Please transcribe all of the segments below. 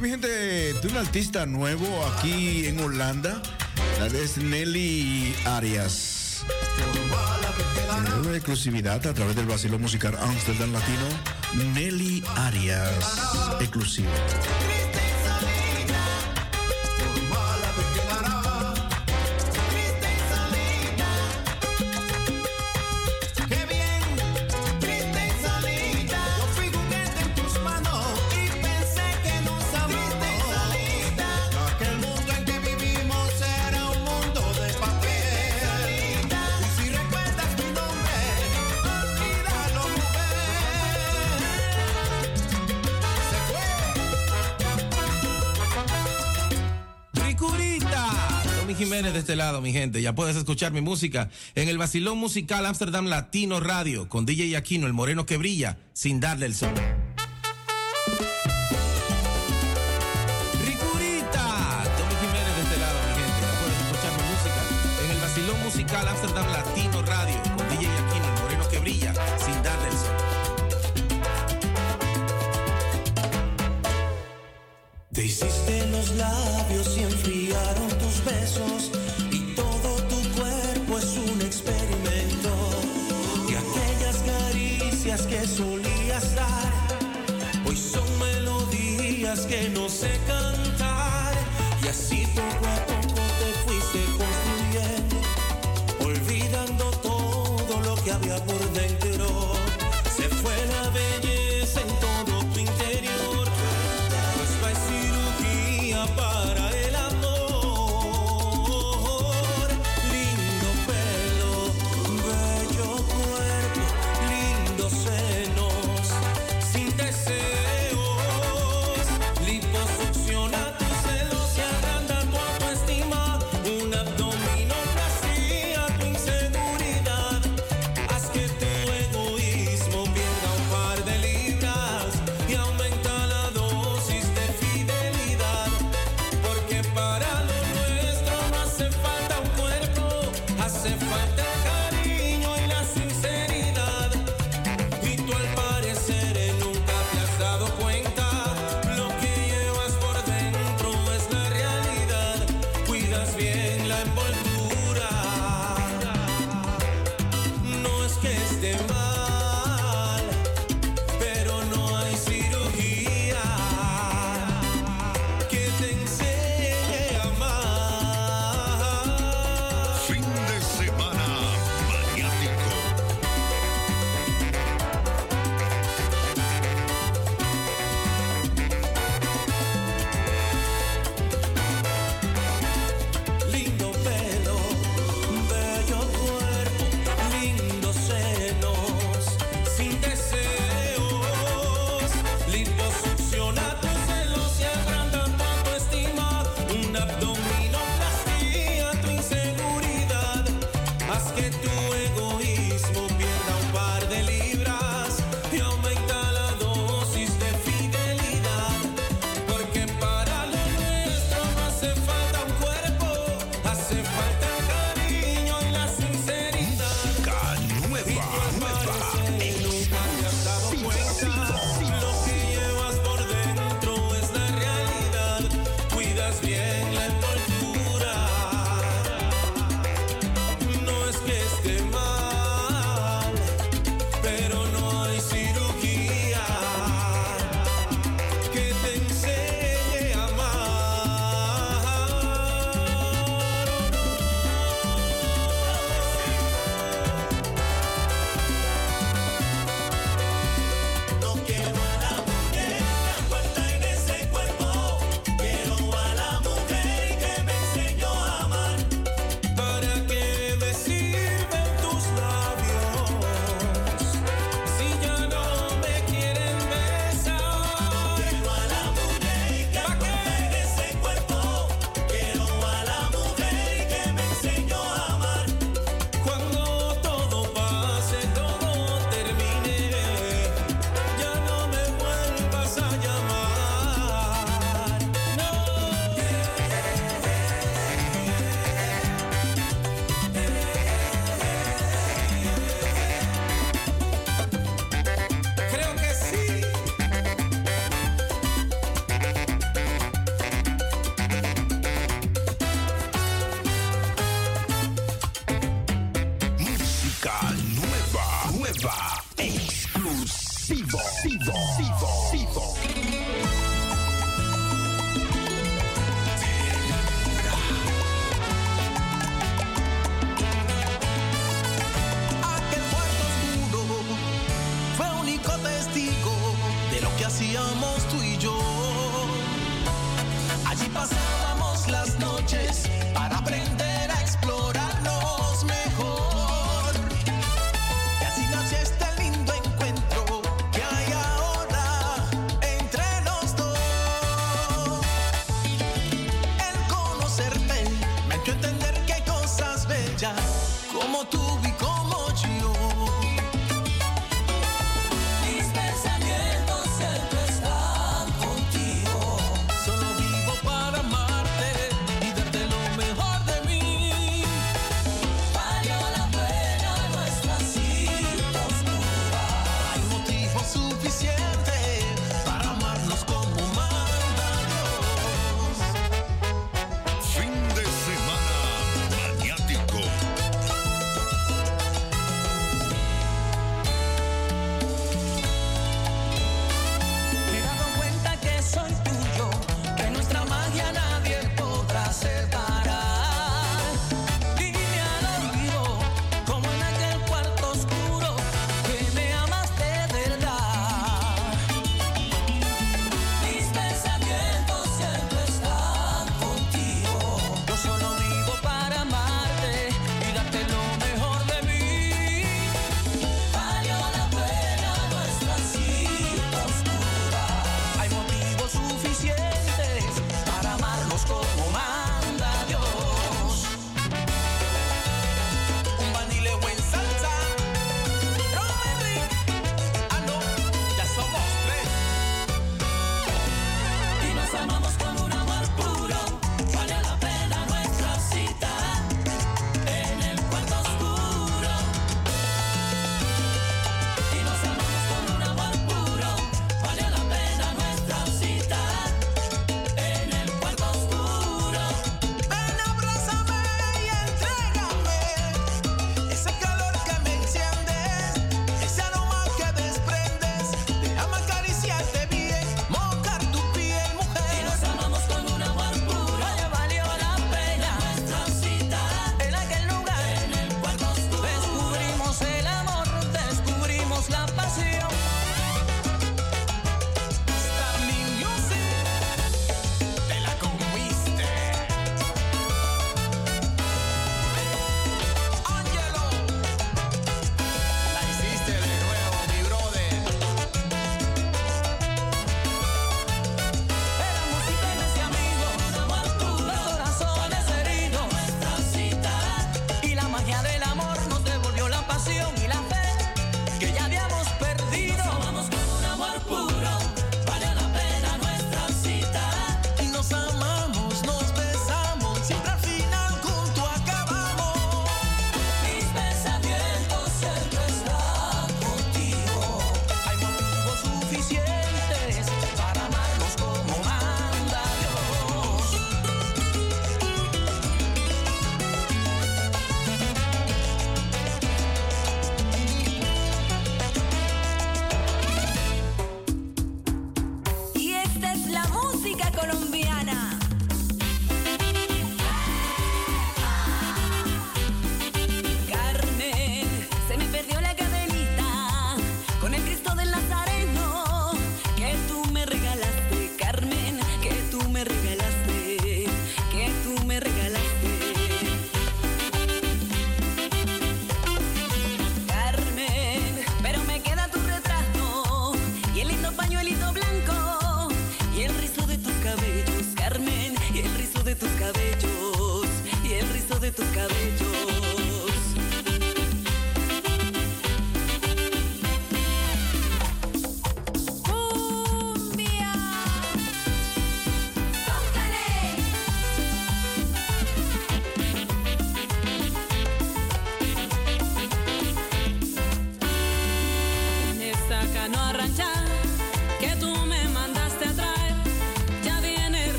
mi gente, de un artista nuevo aquí en Holanda. La es Nelly Arias. En exclusividad a través del vacilo musical Amsterdam Latino, Nelly Arias. Exclusiva. mi gente. Ya puedes escuchar mi música en el Basilón Musical Amsterdam Latino Radio con DJ Aquino, el moreno que brilla, sin darle el sol. Vivo，Vivo。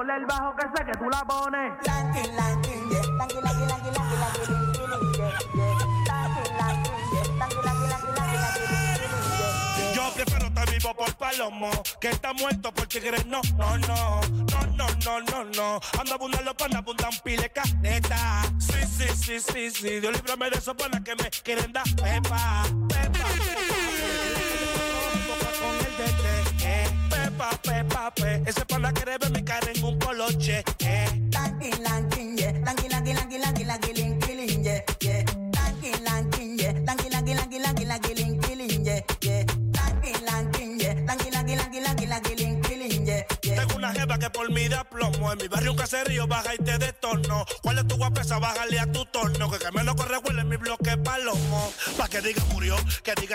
Ponle el bajo que sé que tú la pones. Yo prefiero estar vivo por palomo que estar muerto por tigres. No, no, no, no, no, no, no, no. Ando abundando para abundan pile caneta. Sí, sí, sí, sí, sí. Dios líbrame de esos panas que me quieren dar pepa.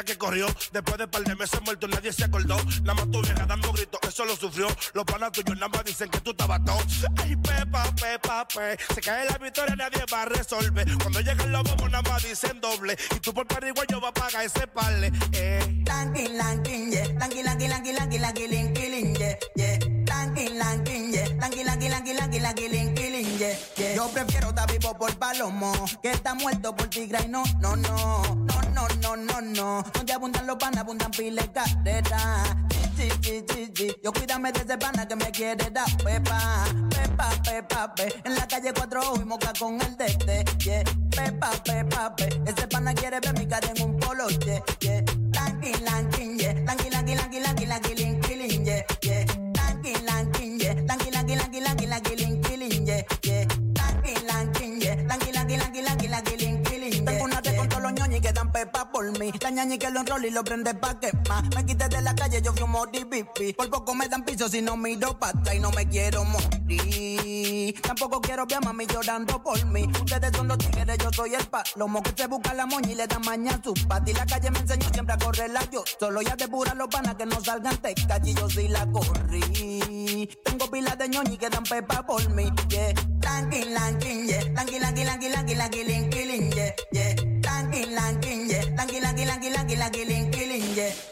Que corrió. Después de par de meses muerto nadie se acordó. Nada más tu vieja dando gritos, eso lo sufrió. Los panas tuyos nada más dicen que tú estabas todo. Ay, pepa, pepa, pe. Se cae la victoria, nadie va a resolver. Cuando llegan los bobos nada más dicen doble. Y tú por pariguayo vas a pagar ese parle. Eh. Yo prefiero estar vivo por palomo que estar muerto por tigra y no, no, no, no, no, no, no, no. Donde abundan los panas, abundan pile carrera. Yo cuídame de ese pana que me quiere dar pepa, pepa, pepa, pe. En la calle cuatro y moca con el tete, yeah. Pepa, pepa, pe. Ese pana quiere ver mi cara en un polo, yeah, pepa por mí. La ñañi que lo enrola y lo prende pa' quemar. Me quité de la calle, yo mori pipi. Por poco me dan piso si no miro pa' atrás y no me quiero morir. Tampoco quiero ver a mami llorando por mí. Ustedes son los tigres, yo soy el palomo que se busca la moña y le da maña a su pati. La calle me enseñó siempre a correrla yo. Solo ya depura los panas que no salgan calle y yo sí la corrí. Tengo pilas de ñoñi que dan pepa por mí. Yeah. Lanky, lanky, yeah. Lanky, lanky, lanky, lanky, lanky, linky, lin, yeah, yeah. Lanky, lanky, yeah.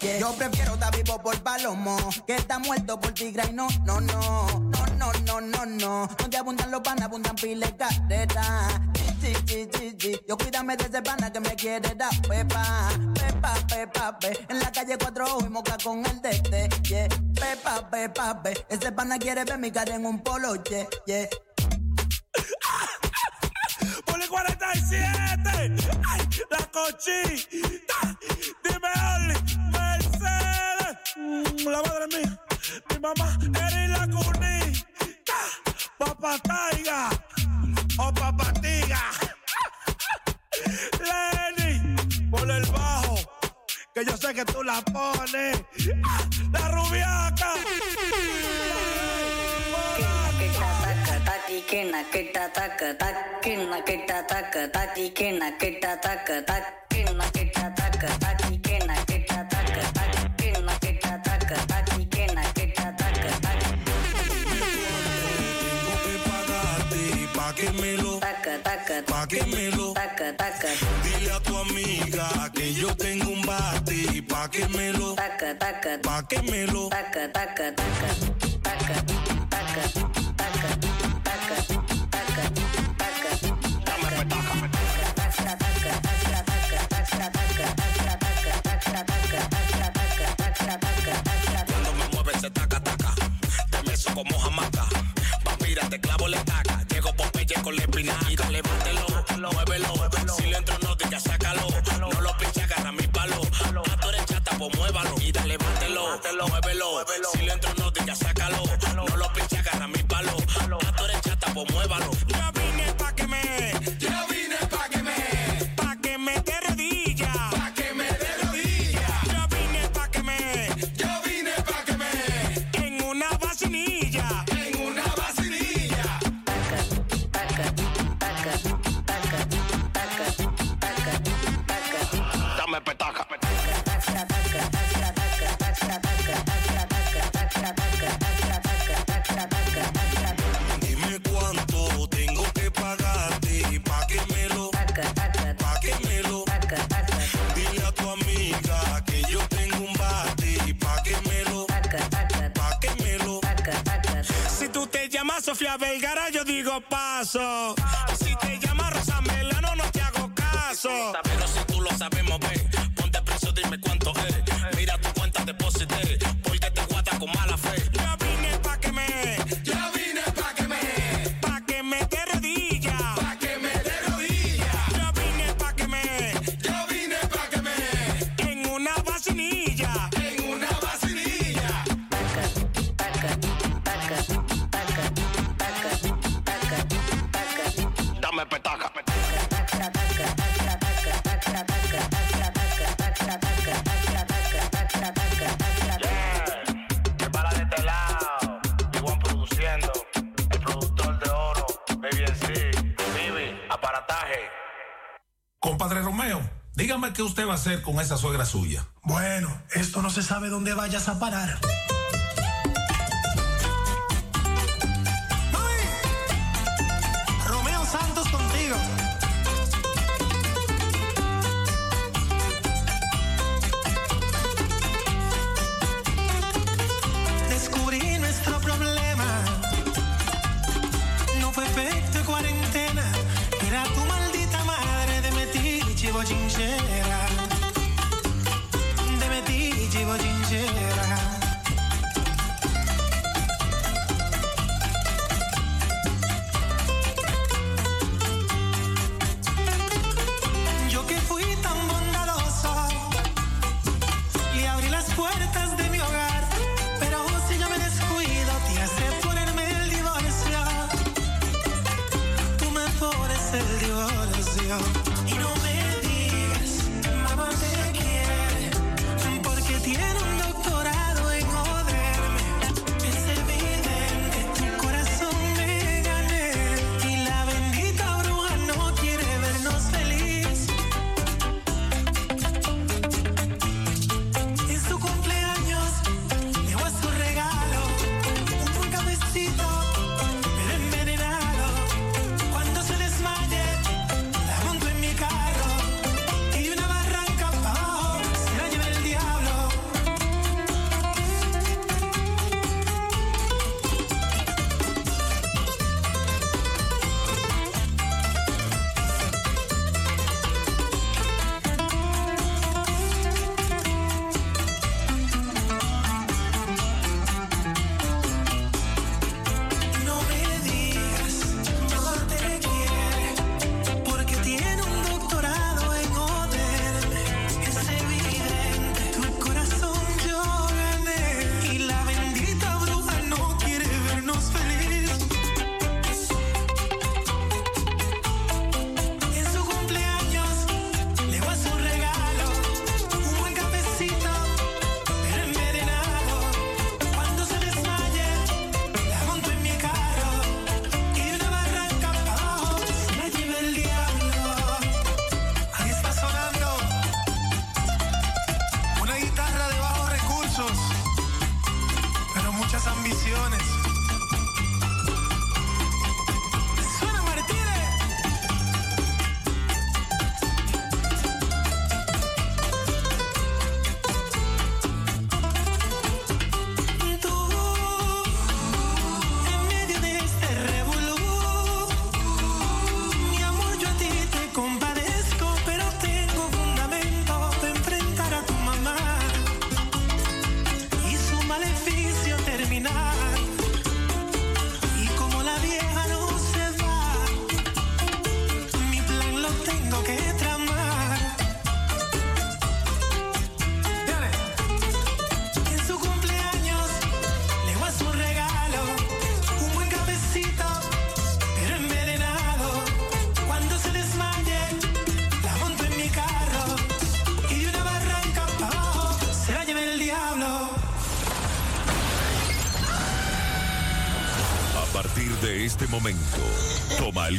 Yeah. Yo prefiero estar vivo por palomo que estar muerto por tigra y no, no, no, no, no, no, no, no. Donde abundan los panas, abundan pile carrera. Sí, sí, sí, sí. Yo cuídame de ese pana que me quiere dar pepa, pepa, pepa, pe. En la calle cuatro ojos y moca con el tete, yeah. Pepa, pepa, pe. Ese pana quiere ver mi cara en un polo, yeah, yeah. Poli 47. Ay, la cochita. Dime, Oli, Mercedes. Mm, la madre mía. Mi mamá, Eri la cunita. Papá Taiga. O papá Tiga. Lenny, por el bajo. Que yo sé que tú la pones. Ah, La rubiaca. quiena quita taca tac quiena quita taca tac y quiena quita taca taca taca tac quiena quita taca tac y tengo que pa que me taca taca. Pa que me lo taca taca. Dile a tu amiga que yo tengo un bate pa que me lo taca taca pa que me lo. taca taca taca. Te clavo la estaca. Llego Popeye con la espinaca. Levátelo, muévelo. Si le entro Sofía yo digo paso. Si te llama Rosa Melano, no te hago caso. qué usted va a hacer con esa suegra suya. Bueno, esto no se sabe dónde vayas a parar.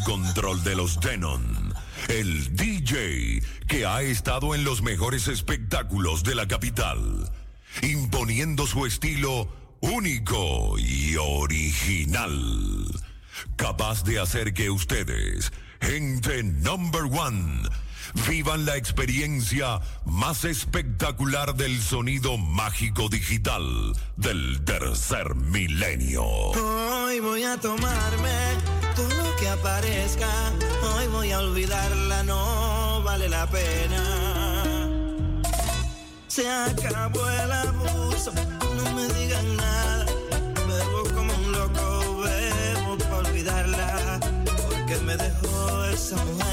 Control de los Denon. El DJ que ha estado en los mejores espectáculos de la capital, imponiendo su estilo único y original, capaz de hacer que ustedes, gente number one, vivan la experiencia más espectacular del sonido mágico digital del tercer milenio. Hoy voy a tomarme todo lo que aparezca. Hoy voy a olvidarla, no vale la pena. Se acabó el abuso, no me digan nada. Bebo como un loco, bebo para olvidarla. Porque me dejó esa mujer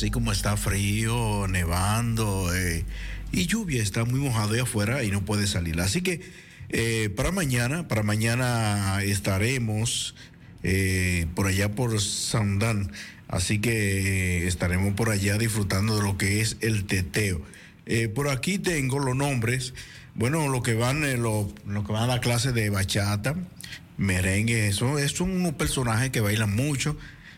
así como está frío, nevando eh, y lluvia, está muy mojado ahí afuera y no puede salir. Así que eh, para mañana, para mañana estaremos eh, por allá por Sandán. Así que estaremos por allá disfrutando de lo que es el teteo. Por aquí tengo los nombres. Bueno, lo que van, lo, lo que van a la clase de bachata, merengue, eso, es son unos personajes que bailan mucho.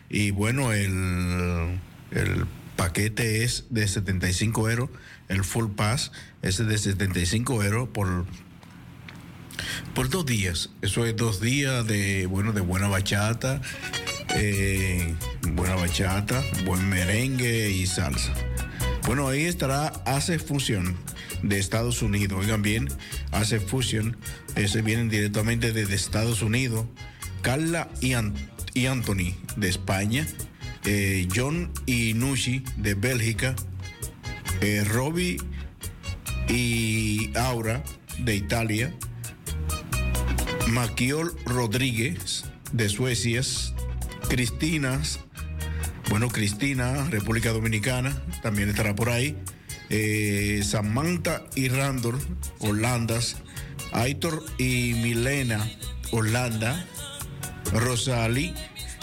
Y bueno, el, el paquete es de 75 euros, el full pass es de 75 euros por, por dos días. Eso es dos días de, bueno, de buena bachata, eh, buena bachata, buen merengue y salsa. Bueno, ahí estará Hace Fusion de Estados Unidos. Oigan bien, Hace Fusion, ese vienen directamente desde Estados Unidos. Carla y, y Anthony de España. Eh, John y Nushi de Bélgica. eh, Robbie y Aura de Italia. Maquiol Rodríguez de Suecia. Cristina, bueno, Cristina, República Dominicana, también estará por ahí. eh, Samantha y Randall, Holandas, Aitor y Milena, Holanda, Rosali,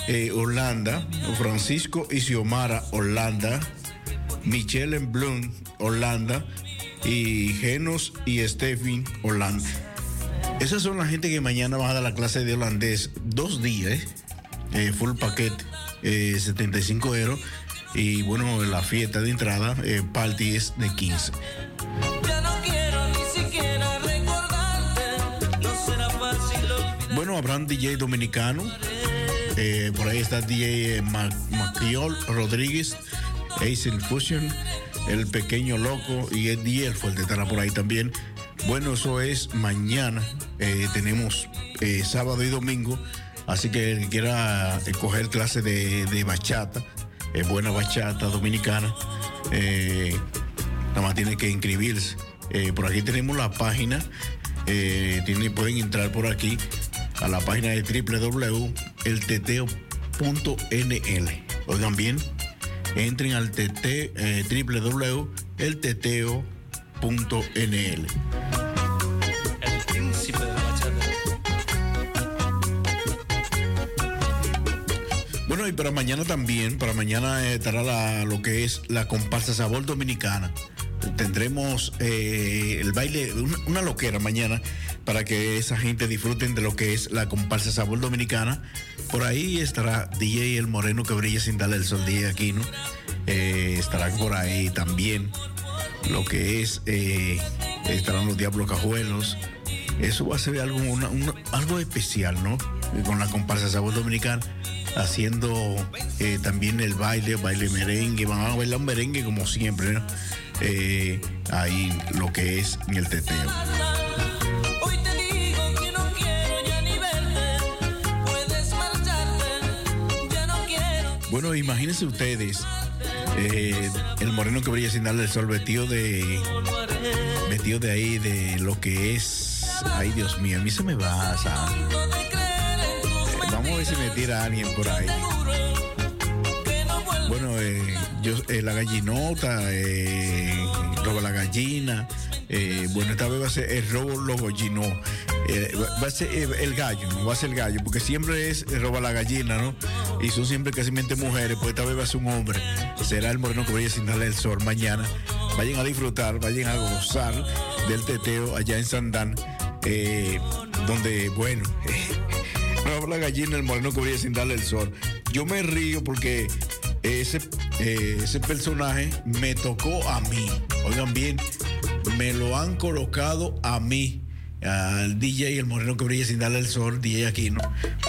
eh, Holanda, Francisco y Xiomara, Holanda, Michelle en Blum, Holanda, y Genos y Stephen, Holanda. Esas son la gente que mañana van a dar la clase de holandés dos días, eh, full paquete, eh, 75 euros. Y bueno, la fiesta de entrada, eh, party es de 15. Ya no quiero ni siquiera recordarte. No será fácil olvidar. Bueno, habrán DJ dominicano. Eh, por ahí está DJ eh, Ma- Maciol Rodríguez, Ace Fusion, El Pequeño Loco y Ed Diel Fuerte estará por ahí también. Bueno, eso es mañana. Eh, tenemos sábado y domingo. Así que el que quiera coger clase de, de bachata, buena bachata dominicana, nada más tiene que inscribirse. Por aquí tenemos la página. tiene- pueden entrar por aquí a la página de www.elteteo.nl. Oigan bien, entren al tt, eh, www.elteteo.nl. El príncipe de la bachata. Bueno, y para mañana también, para mañana eh, estará la- lo que es la comparsa sabor dominicana. Tendremos eh, el baile, una, una loquera mañana para que esa gente disfruten de lo que es la comparsa sabor dominicana. Por ahí estará DJ El Moreno que brilla sin darle el sol, DJ Aquino. Eh, estará por ahí también lo que es, eh, estarán los Diablos Cajuelos. Eso va a ser algo, algo especial, ¿no? Con la comparsa Sabor Dominicana, haciendo eh, también el baile, baile merengue, van a bailar un merengue como siempre, ¿no? Eh, ahí lo que es en el teteo. Bueno, imagínense ustedes, eh, el moreno que brilla sin darle el sol, vestido de, vestido de ahí, de lo que es, ay Dios mío, a mí se me va. Eh, vamos a ver si me tira alguien por ahí. Bueno, eh, yo, eh, la gallinota, eh, robo la gallina. Eh, bueno, esta vez va a ser el robo los gallinos. Eh, va a ser eh, el gallo, no va a ser el gallo, porque siempre es roba la gallina, ¿no? Y son siempre casi mujeres, pues esta vez va a ser un hombre. Será el moreno que vaya sin darle el sol mañana. Vayan a disfrutar, vayan a gozar del teteo allá en Sandán, donde, bueno, roba la gallina, el moreno que brilla sin darle el sol. Yo me río porque ese, ese personaje me tocó a mí. Oigan bien, me lo han colocado a mí, al DJ, el moreno que brilla sin darle el sol, DJ Aquino,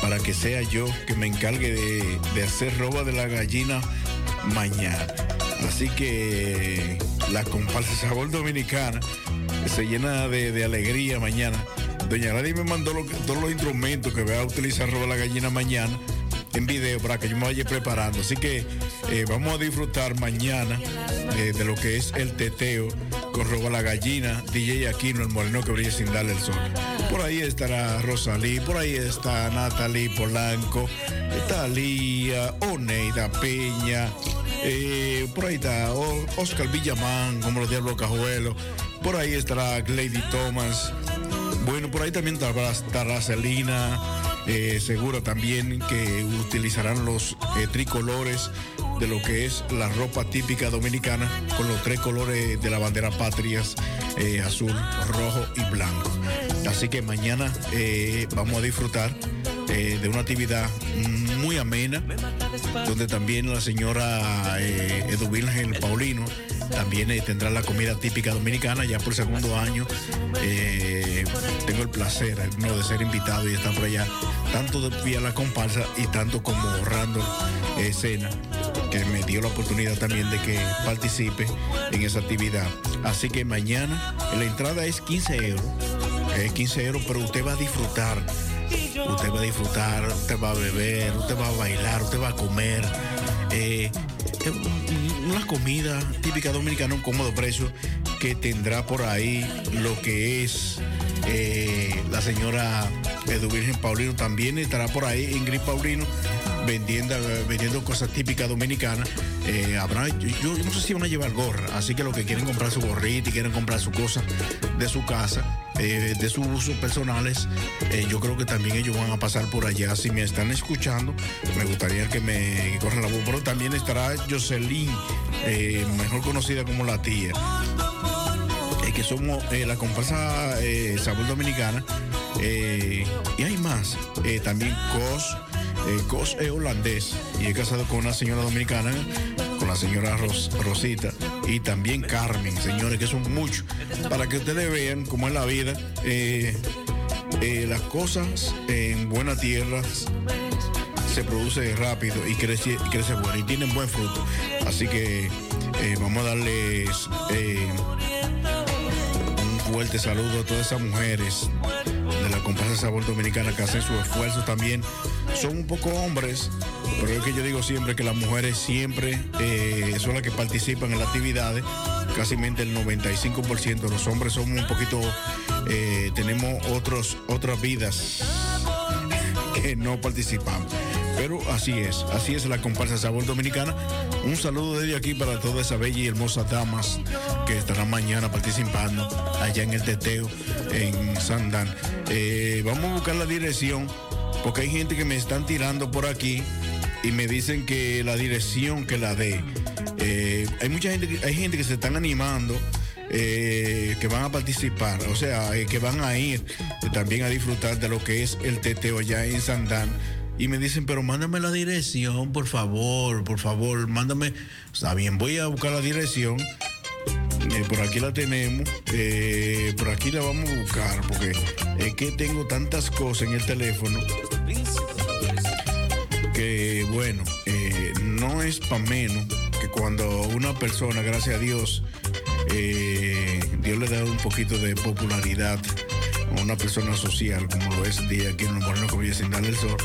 para que sea yo que me encargue de, de hacer roba de la gallina mañana. Así que la comparsa Sabor Dominicana se llena de, alegría mañana. Doña Radi me mandó lo todos los instrumentos que voy a utilizar roba la gallina mañana en video para que yo me vaya preparando. Así que eh, vamos a disfrutar mañana eh, de lo que es el teteo con Roba la Gallina, DJ Aquino, el moreno que brilla sin darle el sol. Por ahí estará Rosalí, por ahí está Natalie Polanco, está Lía, Oneida Peña, eh, por ahí está Oscar Villamán, como los Diablos Cajuelos, por ahí estará Lady Thomas. Bueno, por ahí también estará, estará eh, seguro también que utilizarán los eh, tricolores de lo que es la ropa típica dominicana con los tres colores de la bandera patrias, eh, azul, rojo y blanco. Así que mañana eh, vamos a disfrutar eh, de una actividad muy amena, donde también la señora eh, Edu Paulino también tendrá la comida típica dominicana ya por segundo año. tengo el placer no, de ser invitado y estar por allá, tanto vía la comparsa y tanto como eh, Sena, que me dio la oportunidad también de que participe en esa actividad. Así que mañana la entrada es 15 euros. Es 15 euros, pero usted va a disfrutar. Usted va a disfrutar, usted va a beber, usted va a bailar, usted va a comer. Eh, una comida típica dominicana, un cómodo precio. que tendrá por ahí lo que es eh, la señora Edu Virgen Paulino. También estará por ahí Ingrid Paulino vendiendo, vendiendo cosas típicas dominicanas. Eh, yo, no sé si van a llevar gorra, así que los que quieren comprar su gorrita y quieren comprar su cosa de su casa, eh, de sus usos personales, yo creo que también ellos van a pasar por allá. Si me están escuchando, me gustaría que me corran la voz. Pero también estará Jocelyn, mejor conocida como la tía. Somos eh, la comparsa eh, Sabor Dominicana. eh, y hay más. Eh, también Cos. Cos es holandés y es casado con una señora dominicana, con la señora Ros- Rosita. Y también Carmen, señores, que son muchos. Para que ustedes vean cómo es la vida. las cosas en buena tierra se produce rápido y crece, crece bueno y tienen buen fruto. Así que vamos a darles fuerte saludo a todas esas mujeres de la comparsa Sabor Dominicana que hacen su esfuerzo también. Son un poco hombres, pero es que yo digo siempre que las mujeres siempre eh, son las que participan en las actividades. Casi el 95% los hombres somos un poquito, eh, tenemos otros, otras vidas que no participamos. Pero así es, así es la comparsa Sabor Dominicana. Un saludo desde aquí para todas esas bellas y hermosas damas que estarán mañana participando allá en el teteo en Sandán. Eh, vamos a buscar la dirección porque hay gente que me están tirando por aquí y me dicen que la dirección que la dé. Eh, hay mucha gente, hay gente que se están animando eh, que van a participar, o sea, eh, que van a ir también a disfrutar de lo que es el teteo allá en Sandán. Y me dicen, pero mándame la dirección, por favor, por favor, mándame. Está bien, voy a buscar la dirección. Eh, por aquí la tenemos. eh, por aquí la vamos a buscar, porque es que tengo tantas cosas en el teléfono que, bueno, eh, no es para menos que cuando una persona, gracias a Dios, Dios le da un poquito de popularidad a una persona social como lo es día aquí en el Moreno Cobilla sin el sol,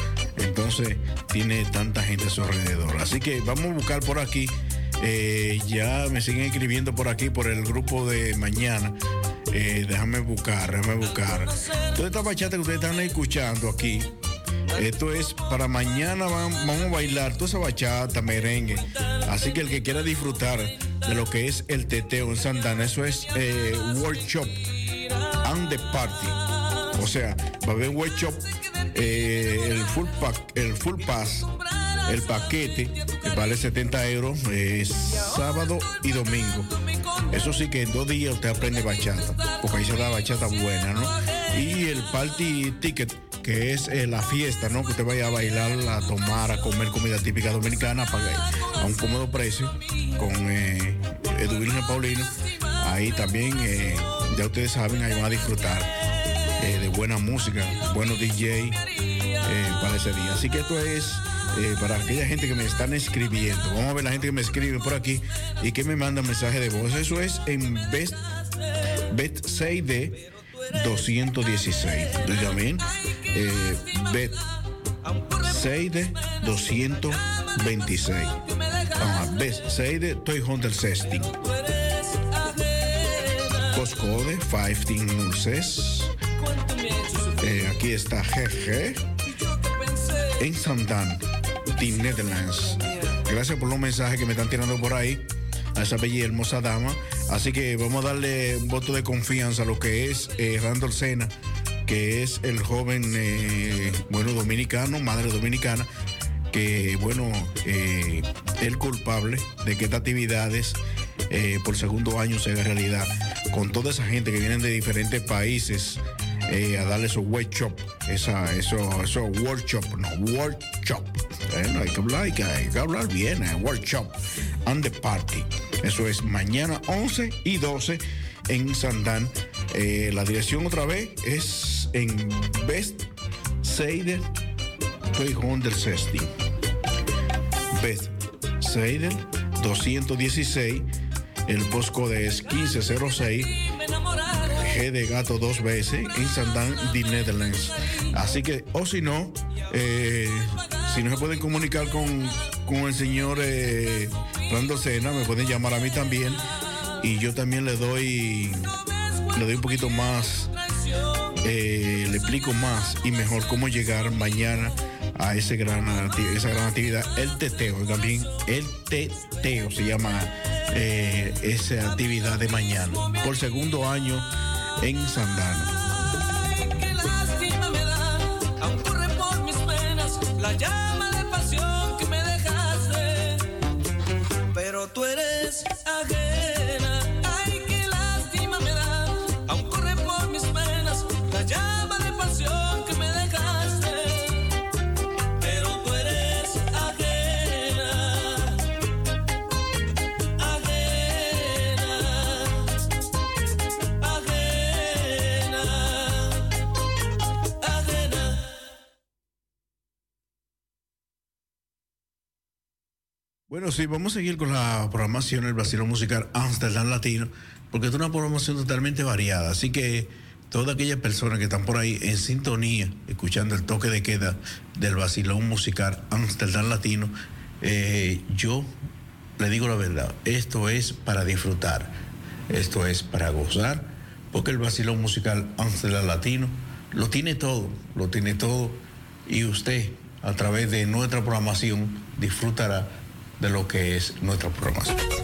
entonces tiene tanta gente a su alrededor. Así que vamos a buscar por aquí. eh, ya me siguen escribiendo por aquí por el grupo de mañana. Eh, déjame buscar, déjame buscar. Toda esta bachata que ustedes están escuchando aquí, esto es para mañana vam- vamos a bailar toda esa bachata, merengue. Así que el que quiera disfrutar de lo que es el teteo en Santana, eso es eh, workshop and the party. O sea, va a haber workshop, eh, el full pack, el full pass, el paquete que vale 70 euros, eh, sábado y domingo. Eso sí que en dos días usted aprende bachata, porque ahí se da bachata buena, ¿no? Y el party ticket, que es eh, la fiesta, ¿no? Que usted vaya a bailar, a tomar, a comer comida típica dominicana a un cómodo precio con eh, Virgen Paulino. Ahí también, eh, ya ustedes saben, ahí van a disfrutar eh, de buena música, buenos DJ eh, para ese día. Así que esto es eh, para aquella gente que me están escribiendo. Vamos a ver la gente que me escribe por aquí y que me manda mensaje de voz. Eso es en Best, Bet 6D 216. Oiga bien, eh, Bet 6D 226. Ajá, Best 6D Toy Hunter 16. Postcode 1506. Eh, aquí está GG en Sandán, The Netherlands. Gracias por los mensajes que me están tirando por ahí a esa bella y hermosa dama. Así que vamos a darle un voto de confianza a lo que es eh, Randall Sena, que es el joven, eh, bueno, dominicano, madre dominicana, que, bueno, eh, el culpable de que estas actividades eh, por segundo año se haga realidad. Con toda esa gente que vienen de diferentes países eh, a darle esos workshop, esa, eso, eso workshop, no, workshop. Hay, que hablar, hay, que, hablar bien, eh, workshop and the party. Eso es mañana 11 y 12 en Sandán. Eh, la dirección otra vez es en Best Seider 216. Best Seider 216. El postcode es 1506. De gato dos veces en Sandán, de Netherlands. Así que, o si no, eh, si no se pueden comunicar con, con el señor eh, Rando Sena, me pueden llamar a mí también y yo también le doy, le doy un poquito más, eh, le explico más y mejor cómo llegar mañana a ese gran, esa gran actividad, el teteo, también el teteo se llama eh, esa actividad de mañana, por segundo año en Sandana. Bueno, sí, vamos a seguir con la programación del Brasil Musical Amsterdam Latino, porque es una programación totalmente variada. Así que todas aquellas personas que están por ahí en sintonía, escuchando el toque de queda del Basilón Musical Amsterdam Latino, eh, yo le digo la verdad, esto es para disfrutar, esto es para gozar, porque el Basilón Musical Amsterdam Latino lo tiene todo, lo tiene todo, y usted a través de nuestra programación disfrutará de lo que es nuestra programación.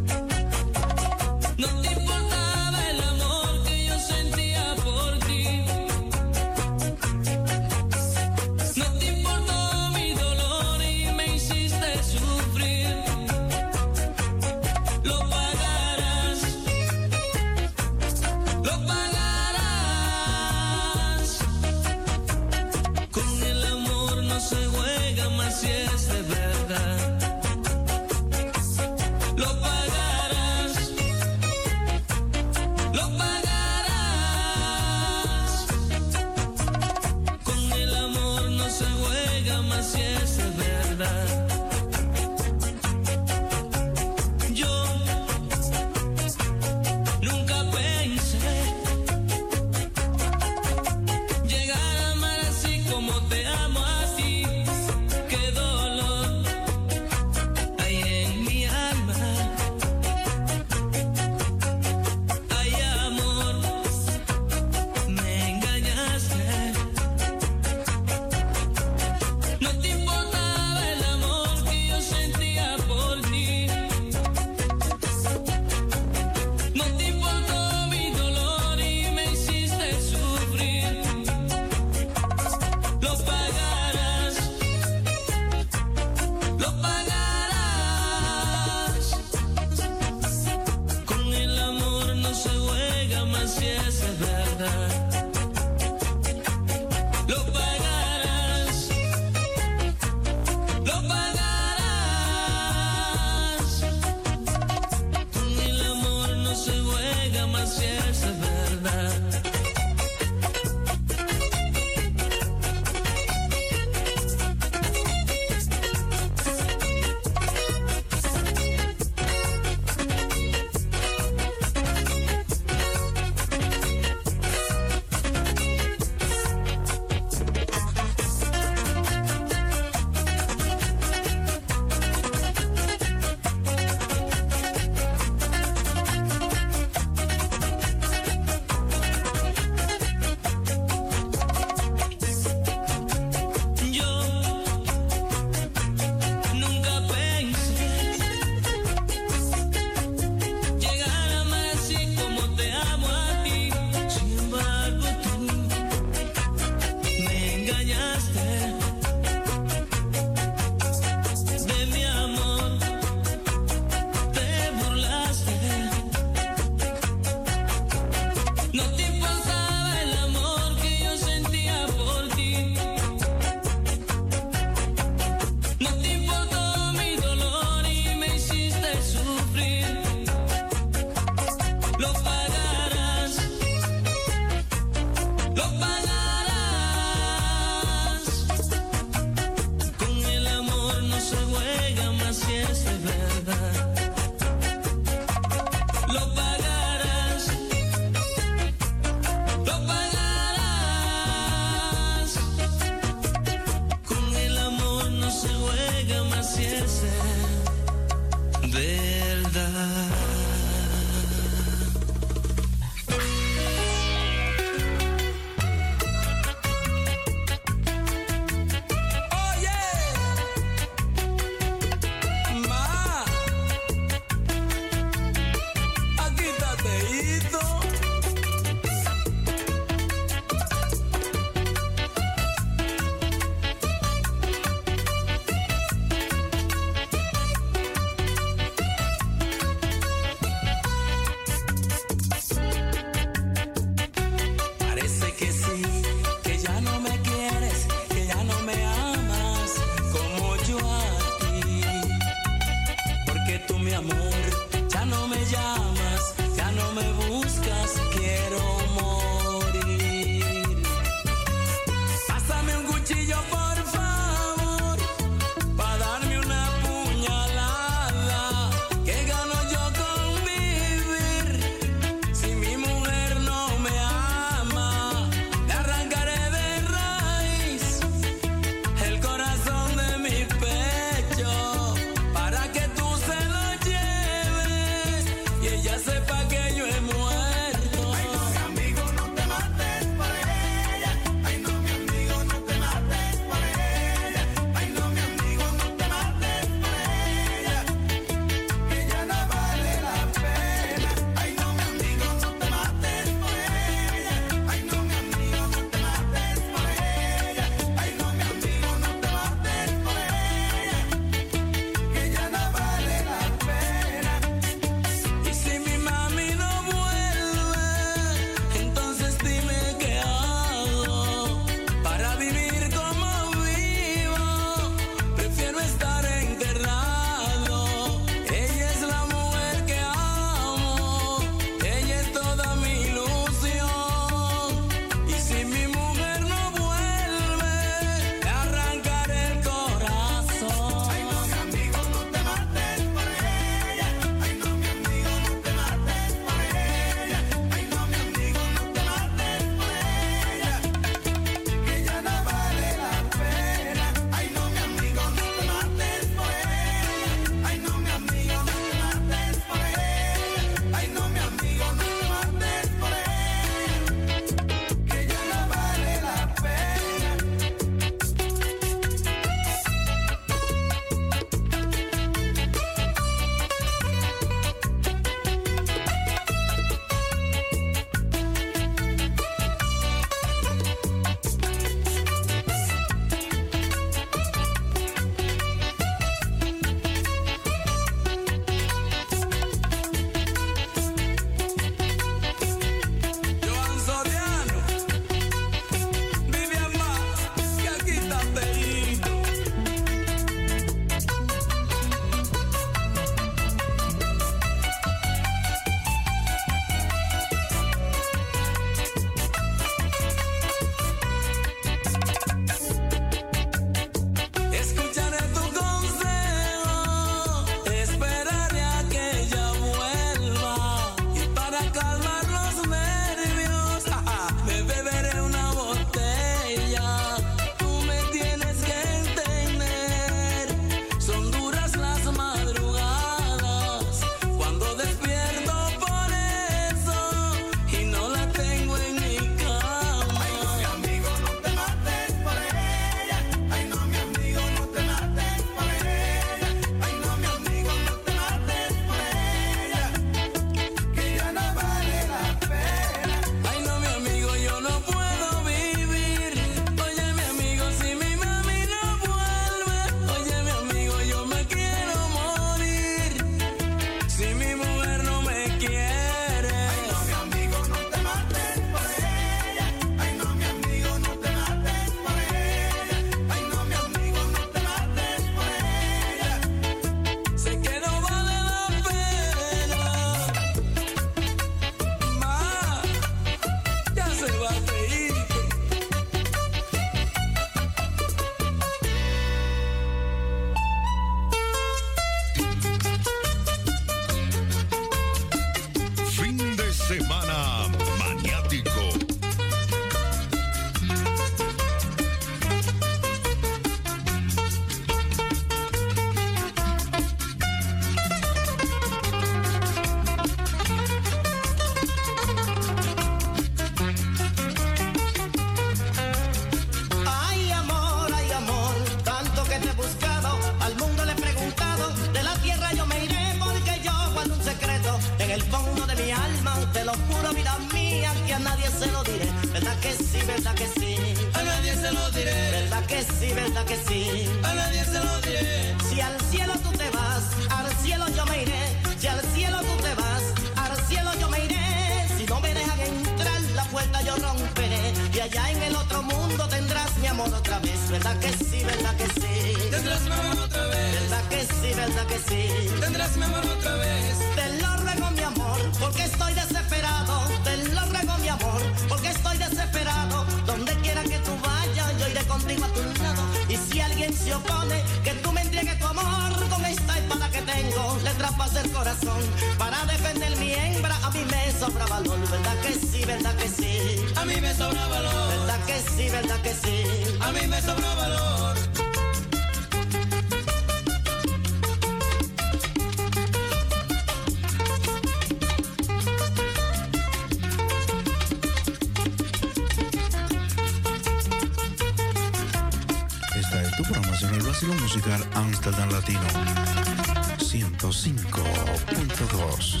105.2.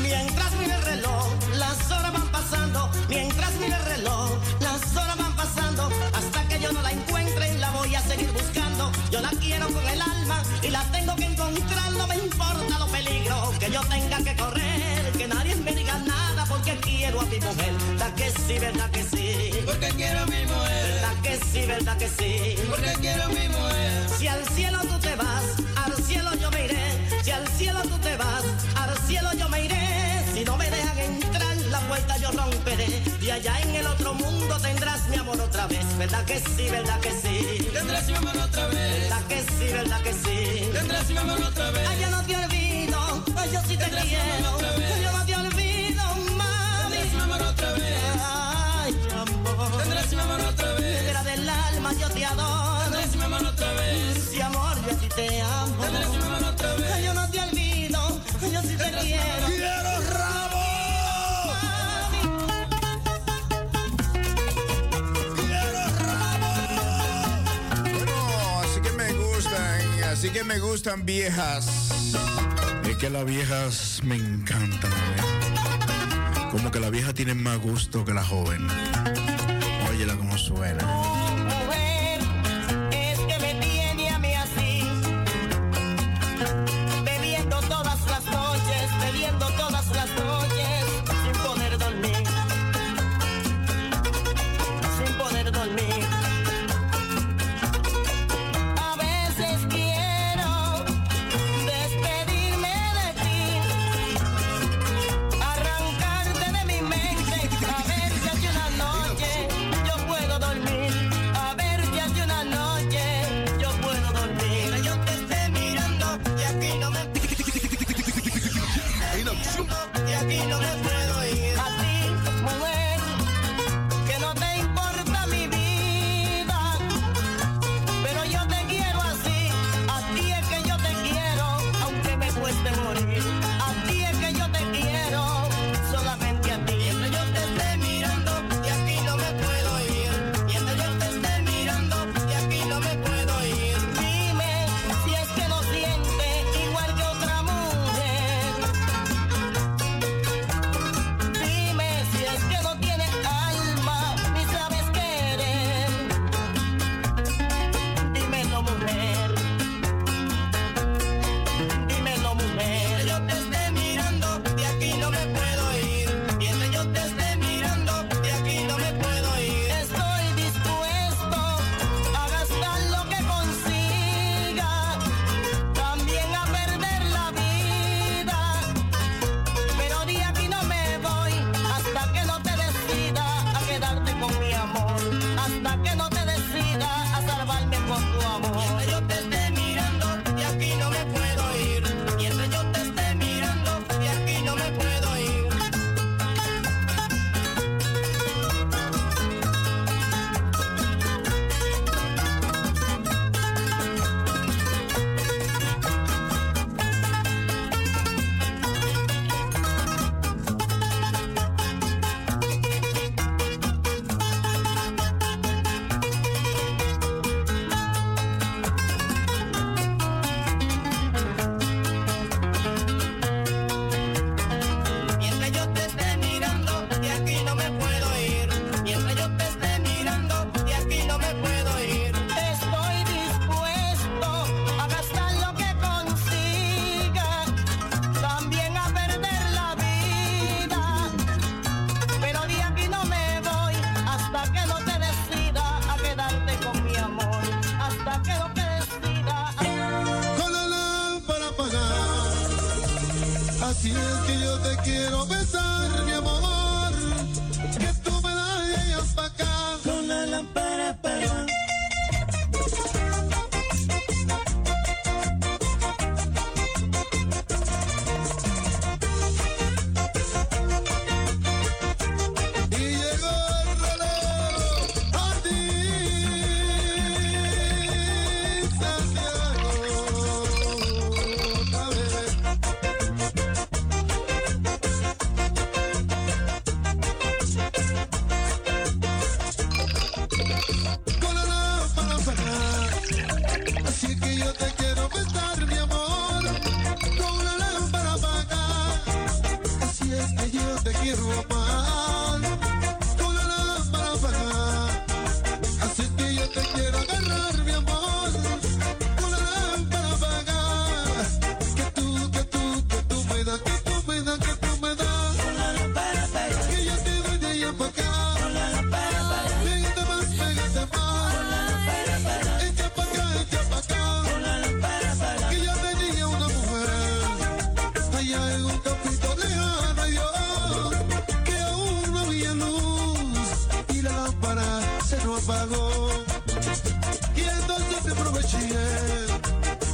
Mientras mira el reloj, las horas van pasando. Mientras mira el reloj, las horas van pasando. Hasta que yo no la encuentre, la voy a seguir buscando. Yo la quiero con el alma y la tengo que encontrar. No me importa los peligros que yo tenga que correr. Que nadie me diga nada porque quiero a mi mujer. ¿Verdad que sí, verdad que sí? Porque quiero a mi mujer. ¿Verdad que sí? Porque quiero a mi mujer. Si al cielo tú te vas, al cielo yo me iré. Si al cielo tú te vas, al cielo yo me iré. Si no me dejan entrar, la puerta yo romperé. Y allá en el otro mundo tendrás mi amor otra vez. ¿Verdad que sí, verdad que sí? Tendrás mi amor otra vez. ¿Verdad que sí, verdad que sí? Tendrás mi amor otra vez. Ay, yo no te olvido, ay, yo sí te quiero. Ay, Yo no te olvido, mami. Tendrás mi amor otra vez. Del alma, yo te adoro. Mi amor otra vez. Sí, amor, yo a ti te amo. Amor otra vez. Yo no te olvido, yo sí te quiero. ¡Quiero rabo! Bueno, así que me gustan, así que me gustan viejas. Es que las viejas me encantan. ¿eh? Como que la vieja tiene más gusto que la joven. Óyela como suena.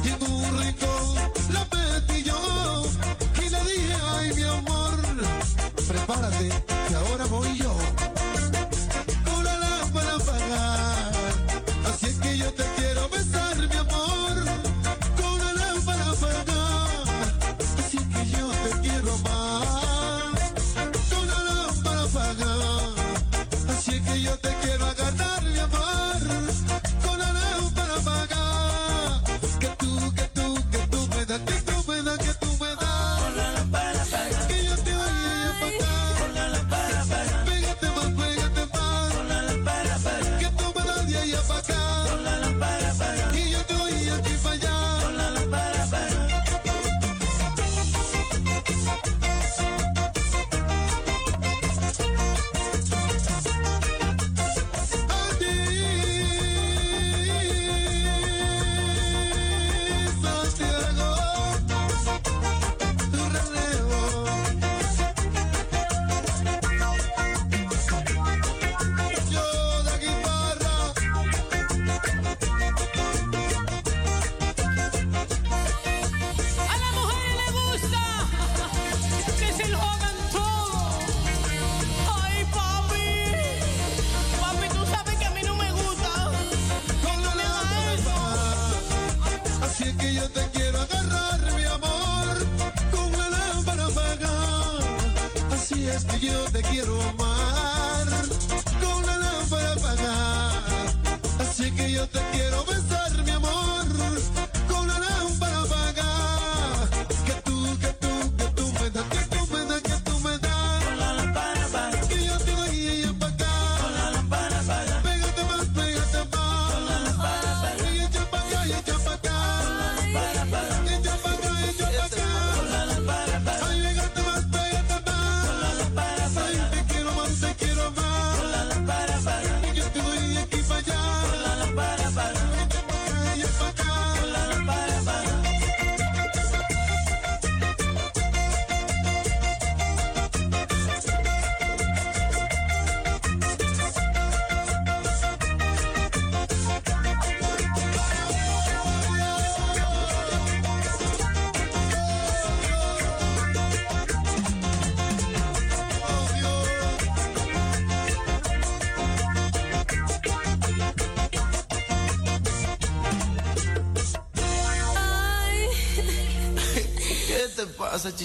y en un rincón la metí yo y le dije, ay mi amor, prepárate que ahora voy yo. Cúrala para pagar, así es que yo te quiero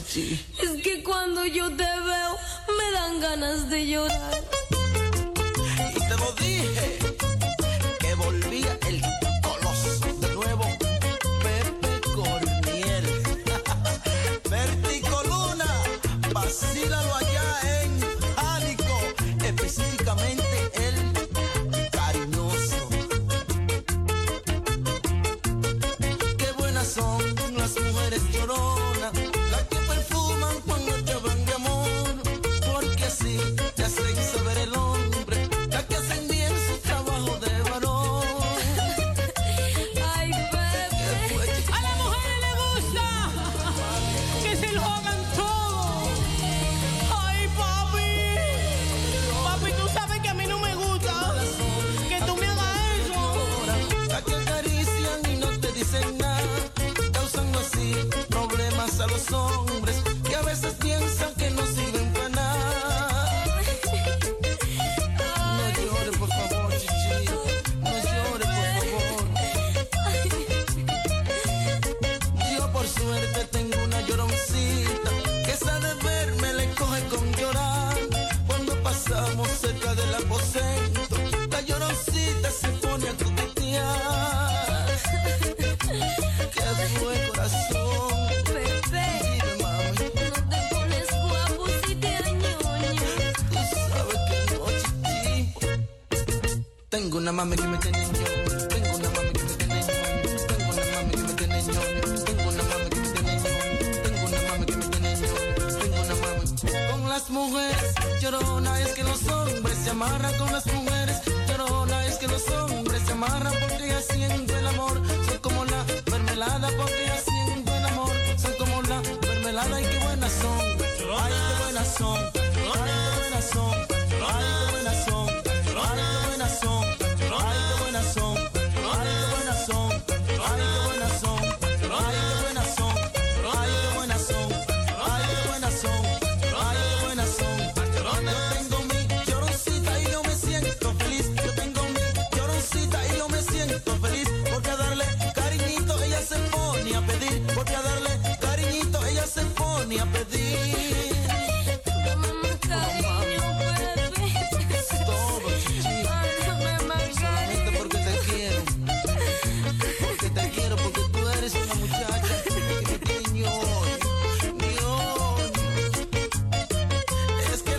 父。I'ma give me ten.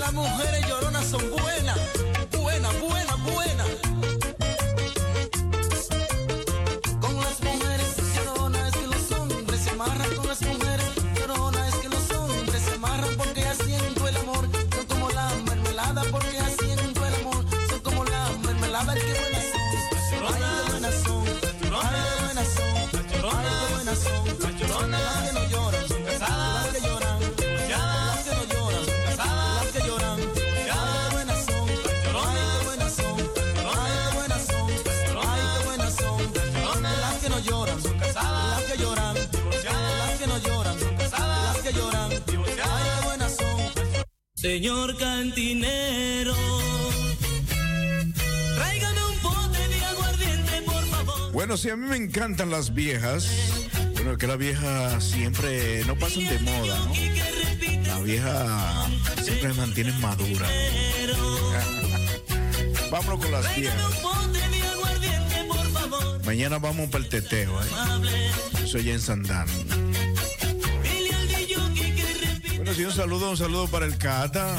Las mujeres lloronas son buenas. Señor cantinero, tráigame un pote de aguardiente, por favor. Bueno, si sí, a mí me encantan las viejas. Bueno, que las viejas siempre no pasan de moda, ¿no? Las viejas siempre se mantienen maduras. ¿no? Vámonos con las viejas. Mañana vamos para el teteo, ¿eh? Soy en Sandán. un saludo, un saludo para el Cata.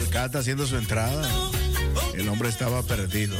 El Cata haciendo su entrada. El hombre estaba perdido.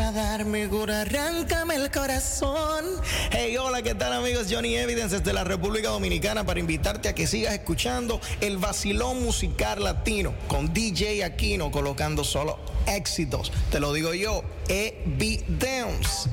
a darme cura, arráncame el corazón. Hey, hola, ¿qué tal amigos? Johnny Evidence desde la República Dominicana para invitarte a que sigas escuchando el vacilón musical latino con DJ Aquino colocando solo éxitos. Te lo digo yo, Evidence.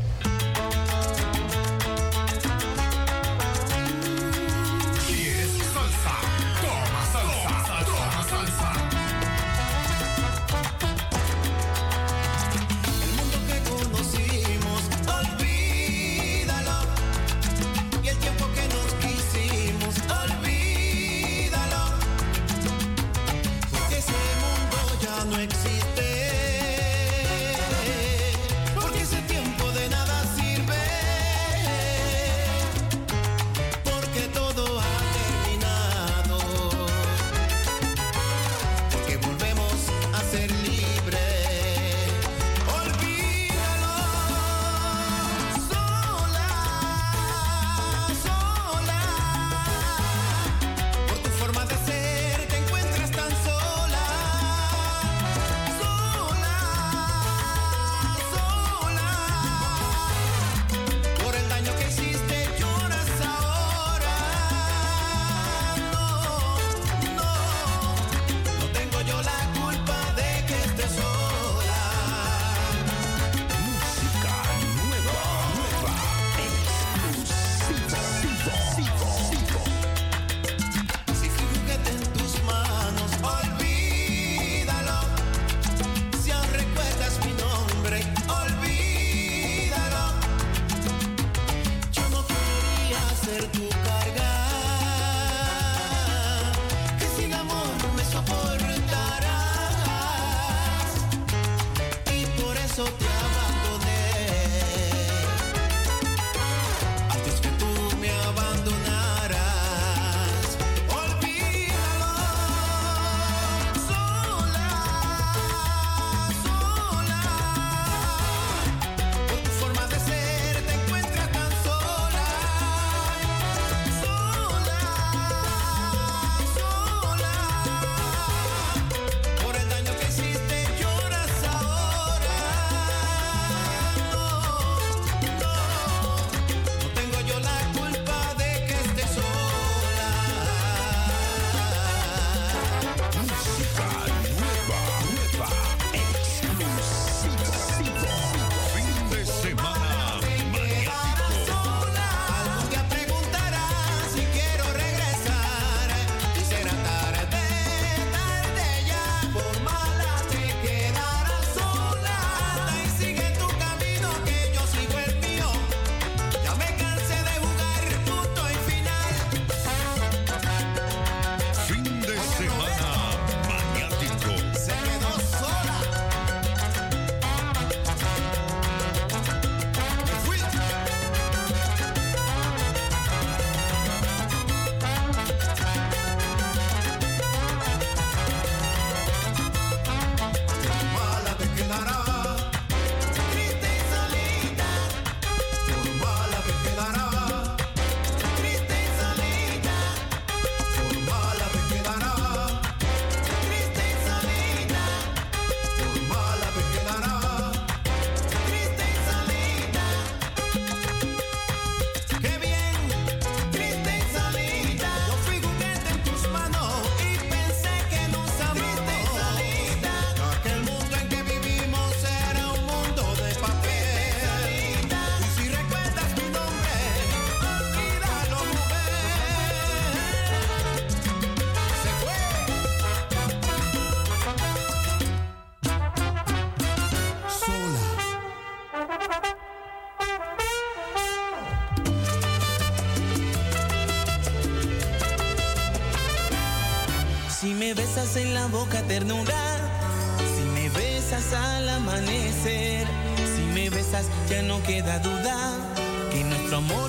dejas en la boca ternura, si me besas al amanecer, si me besas ya no queda duda que nuestro amor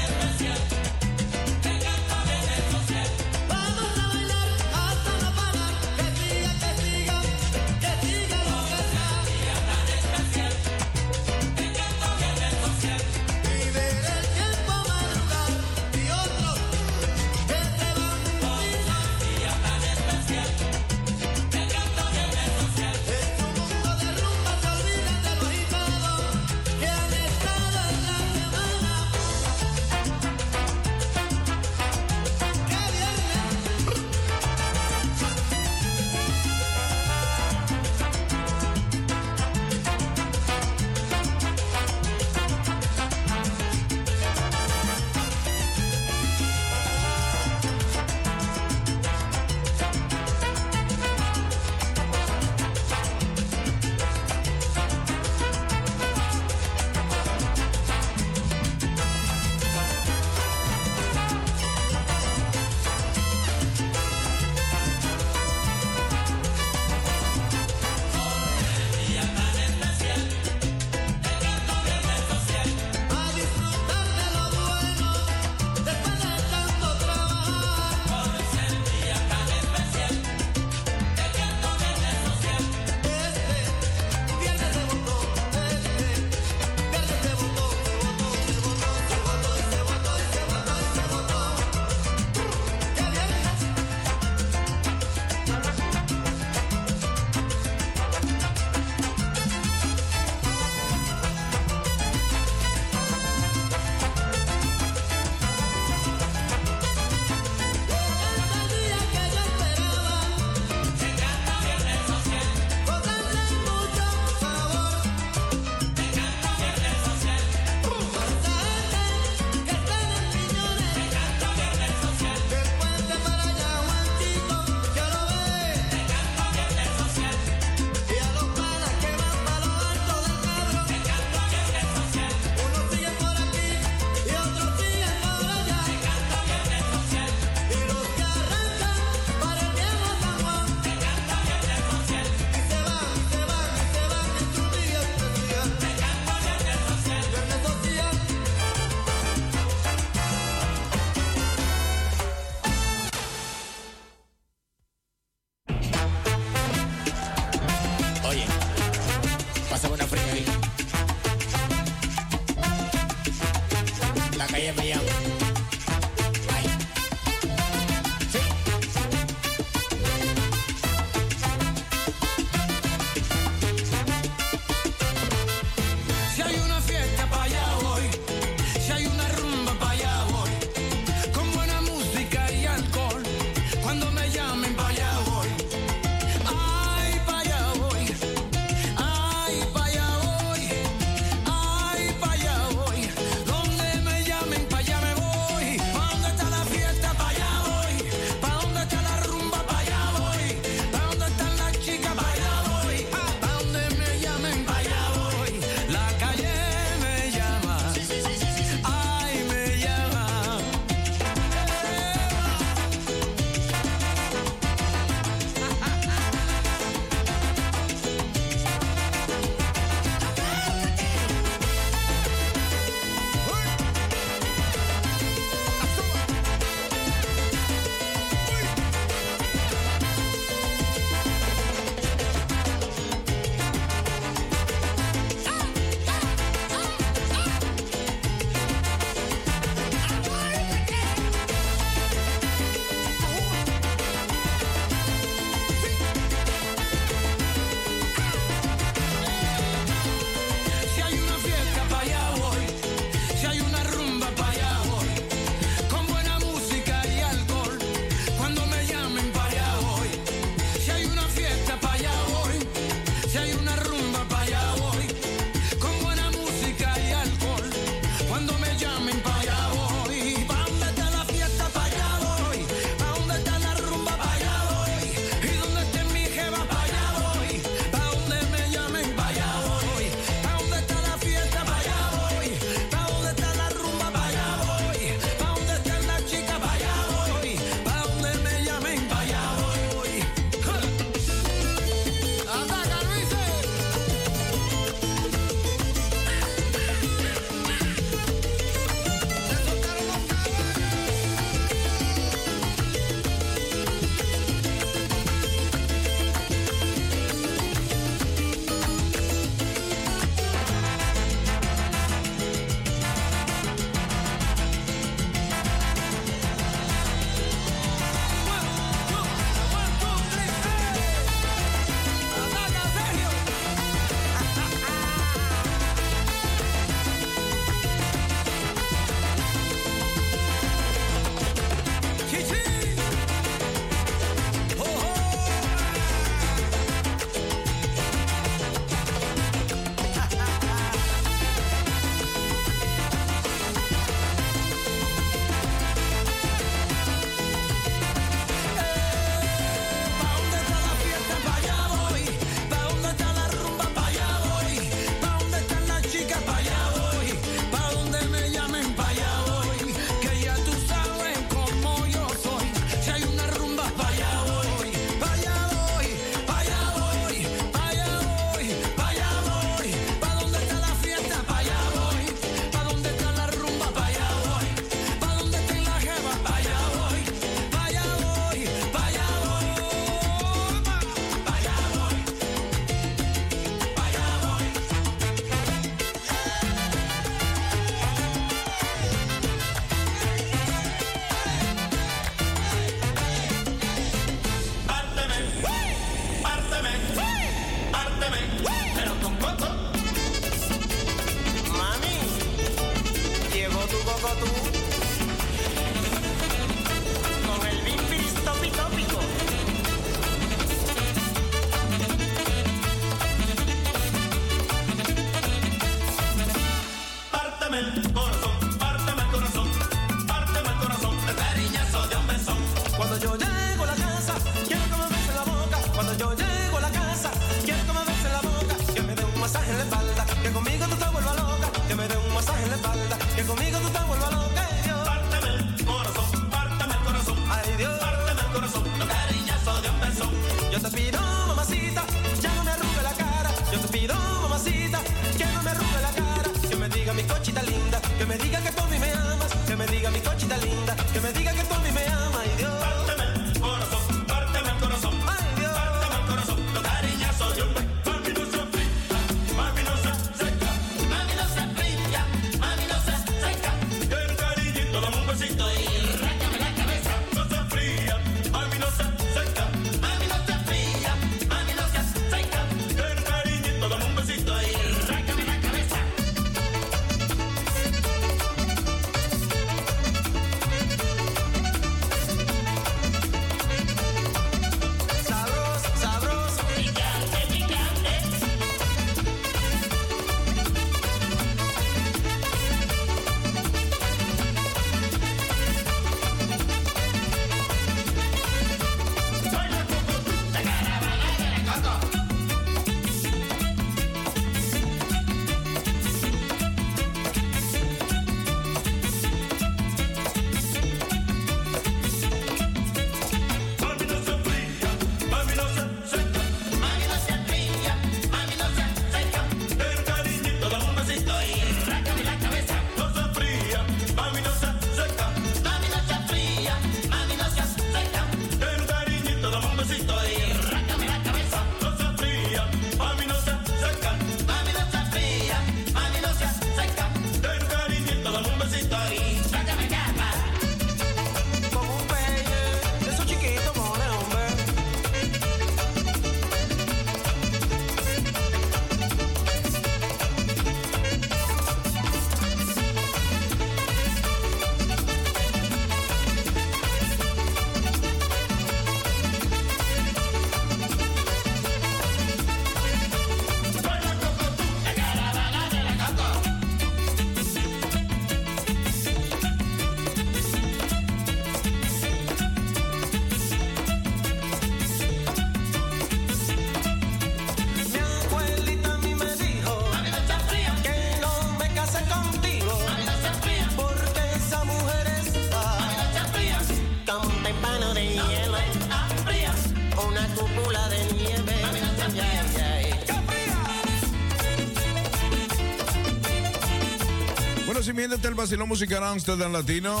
Comiéndote el vacilón musical Amsterdam Latino,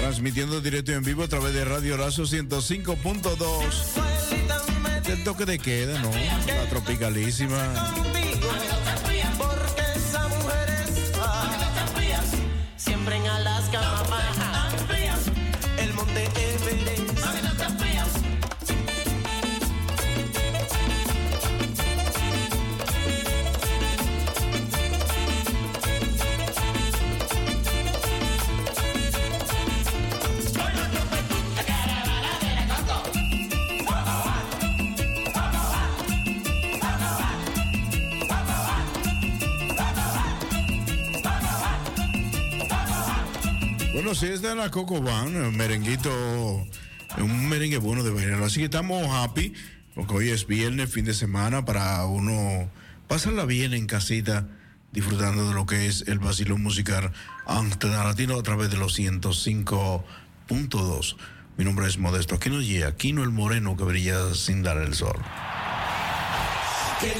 transmitiendo directo y en vivo a través de Radio Razo 105.2. El toque de queda, ¿no? La tropicalísima. Coco Van, merenguito, un merengue bueno de bailar. Así que estamos happy, porque hoy es viernes, fin de semana, para uno pasarla bien en casita, disfrutando de lo que es el vacilón musical Antena Latino a través de los 105.2. Mi nombre es Modesto Aquino y Aquino el Moreno que brilla sin dar el sol. Que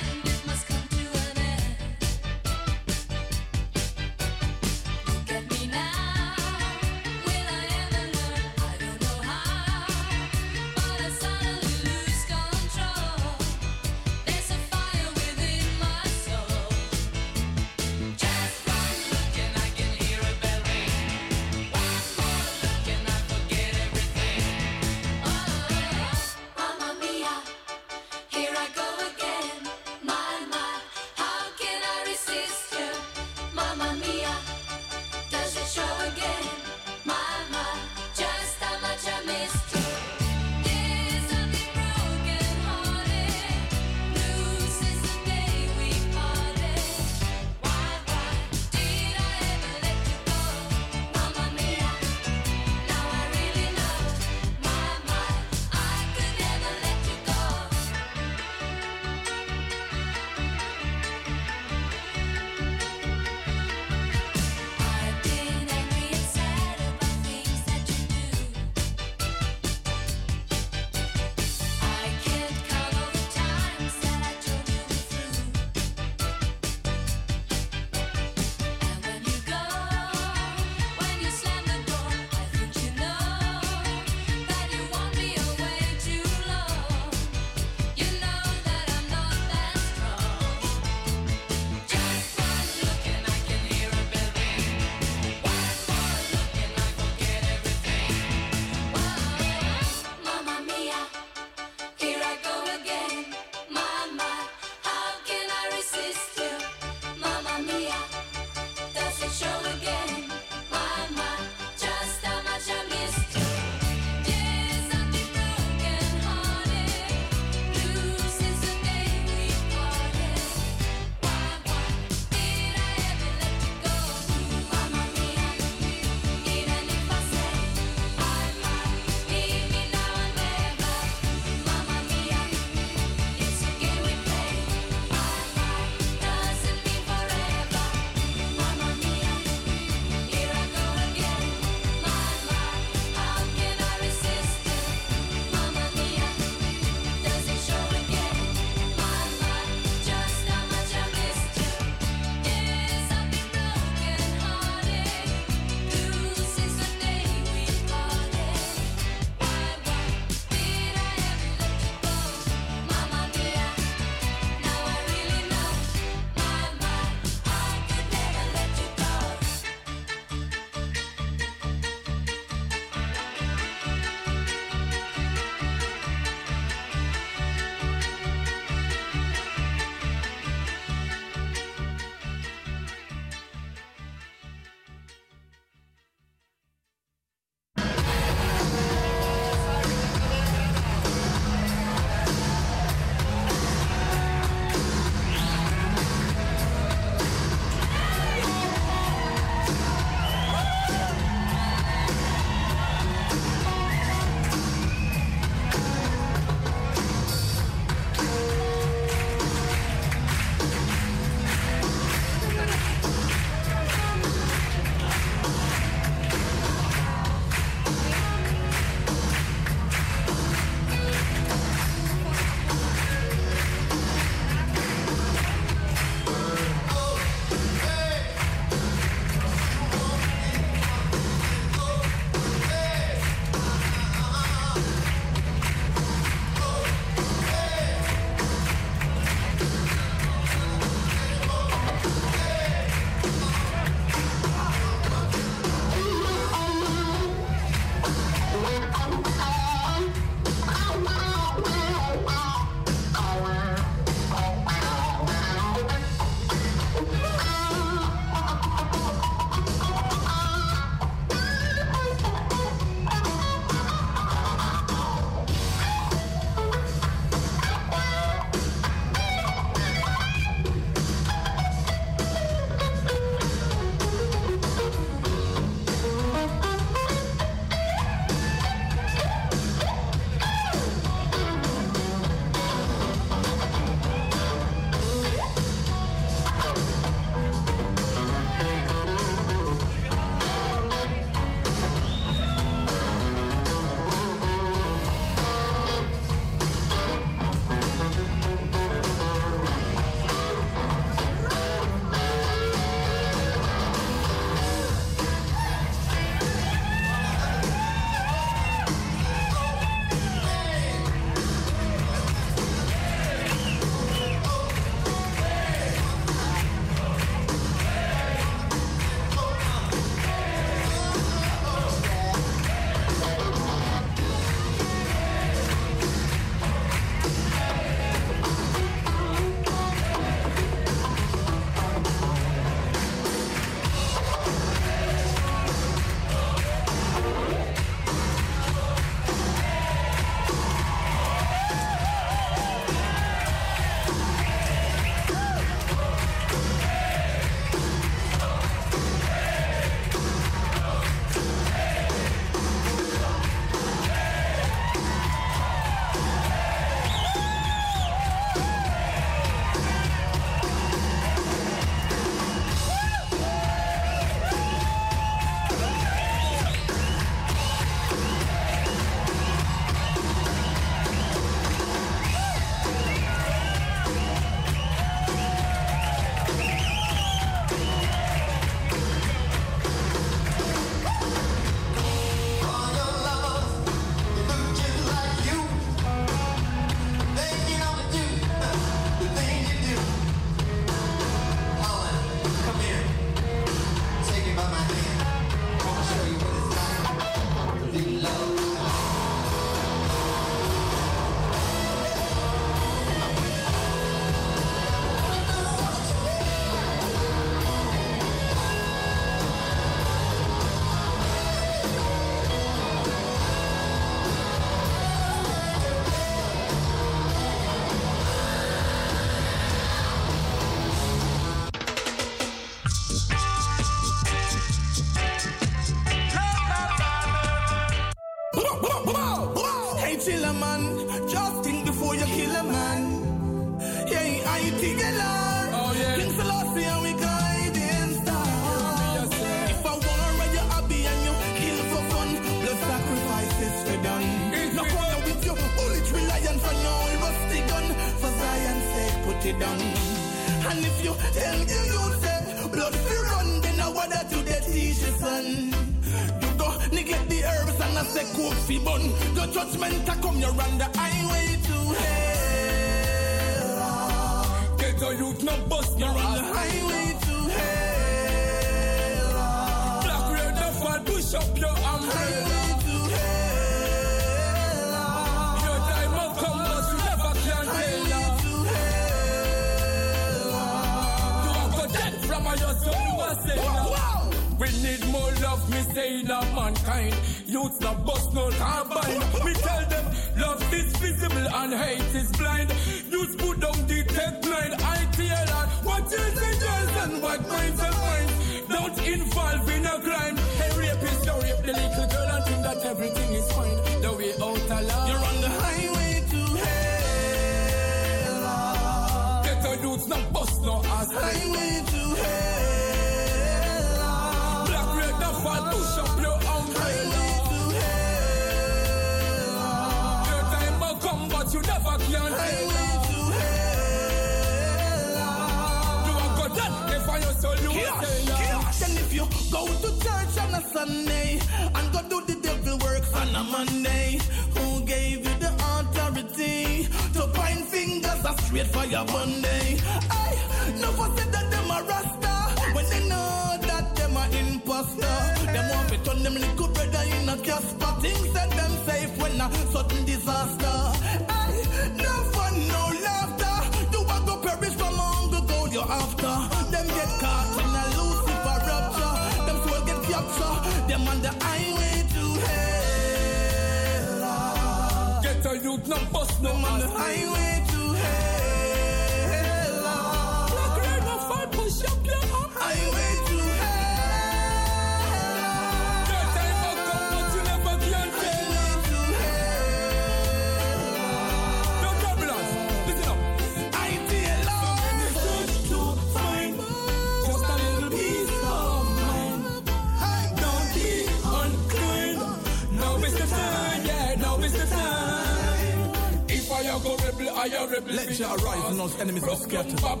enemies are scattered. Let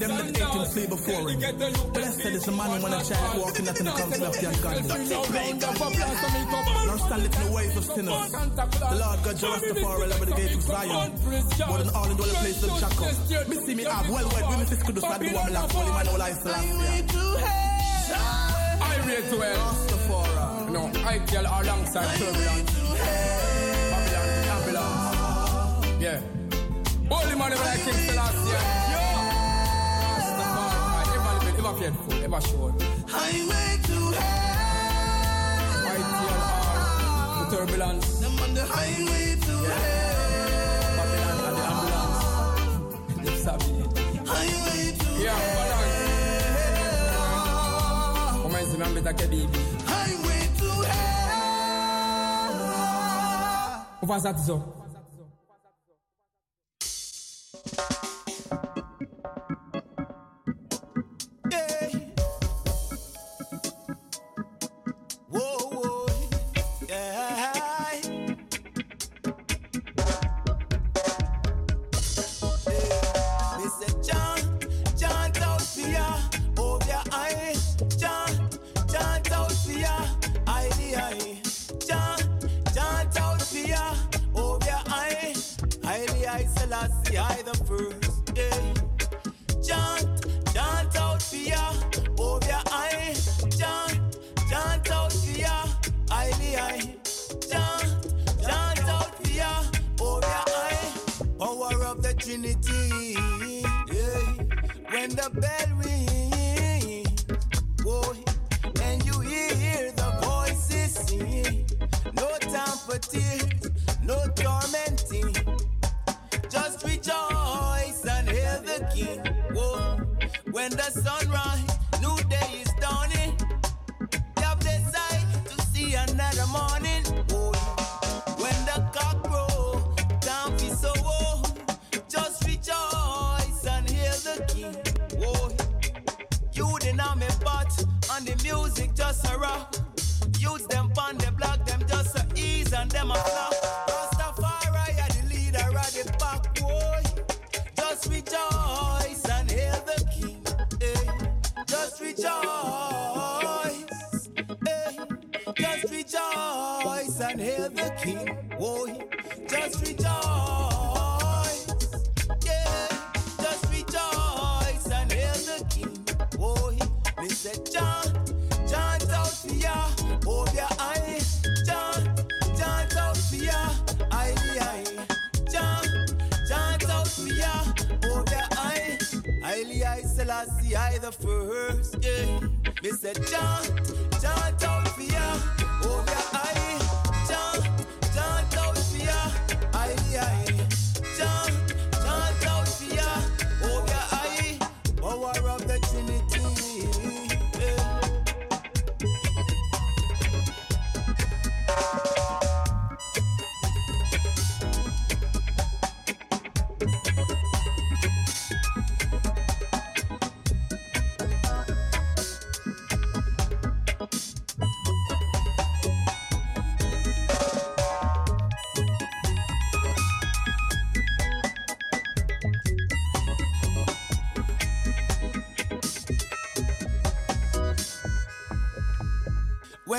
them that ate him flee before him. Blessed is the man who when a child walking nothing comes left and godly. None standeth in the ways of sinners. The Lord God Jehoshaphat will ever the gate of Zion. More than all in the place of Jacob. Me see me have well wed women fist could do sad do I'm like holy man all I. I rate to hell. No, I tell alongside turbulence. Babylon. Yeah. Whenever I think yo! Rastafari, ever ever faithful, ever sure. Highway to hell. ITLR, the turbulence. On the highway to yeah. hell. Babylon and the ambulance. Them savage. Highway to yeah, hell. Yeah, balance. Reminds me of Highway to hell. Hoe was dat? I the first.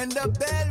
in the bed.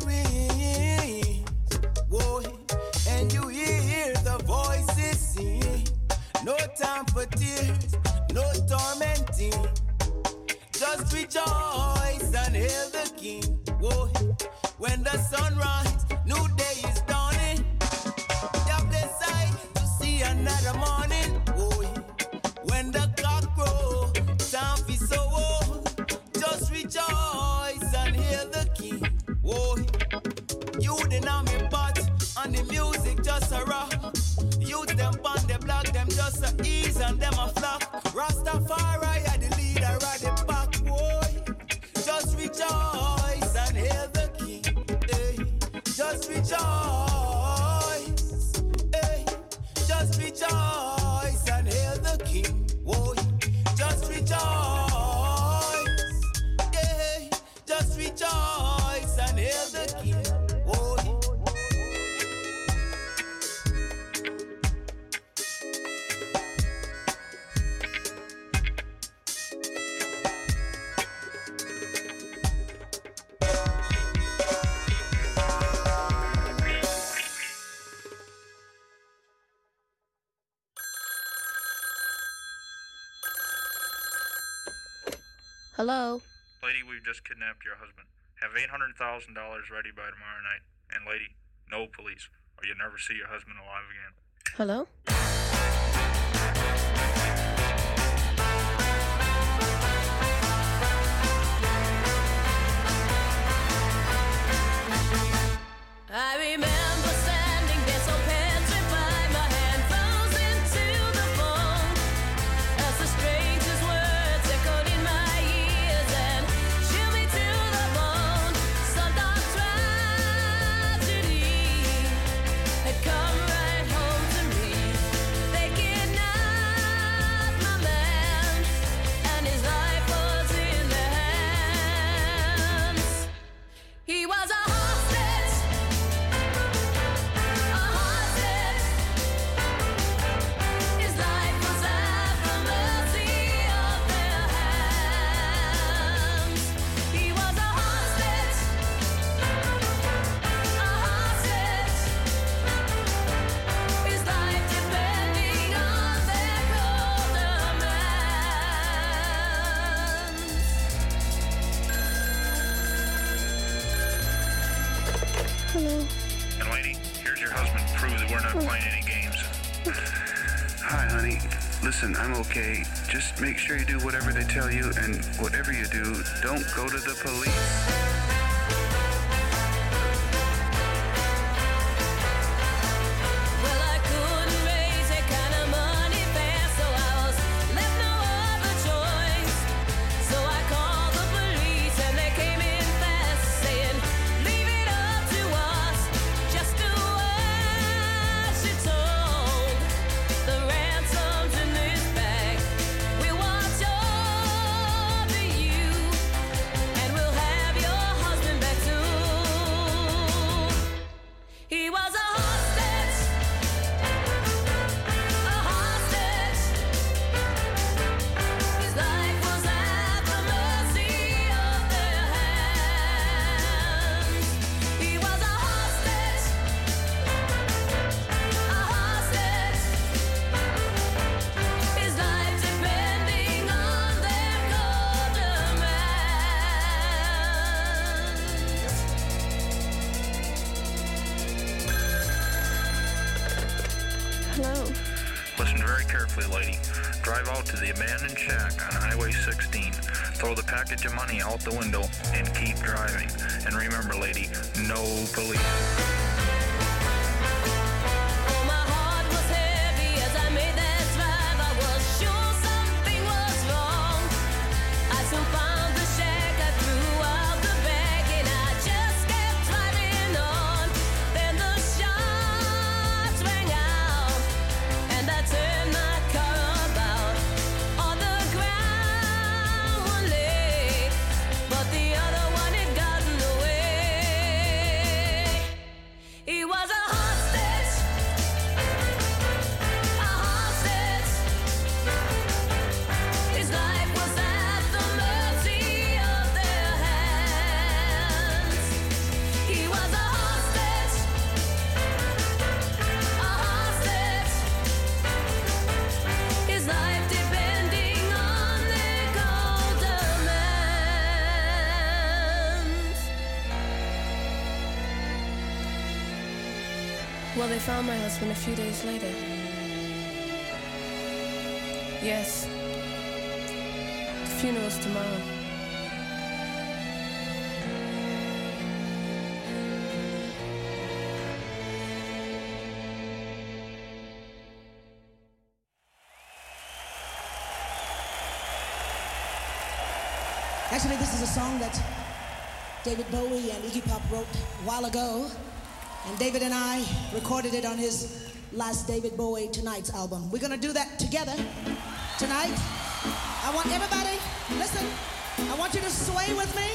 Hello? Lady, we've just kidnapped your husband. Have $800,000 ready by tomorrow night. And lady, no police, or you'll never see your husband alive again. Hello? sure you do whatever they tell you, and whatever you do, don't go to the police. Abandoned shack on Highway 16. Throw the package of money out the window and keep driving. And remember, lady, no police. Found my husband a few days later. Yes. The funeral's tomorrow. Actually, this is a song that David Bowie and Iggy Pop wrote a while ago. And David and I recorded it on his last David Bowie Tonight's album. We're gonna do that together tonight. I want everybody, listen, I want you to sway with me,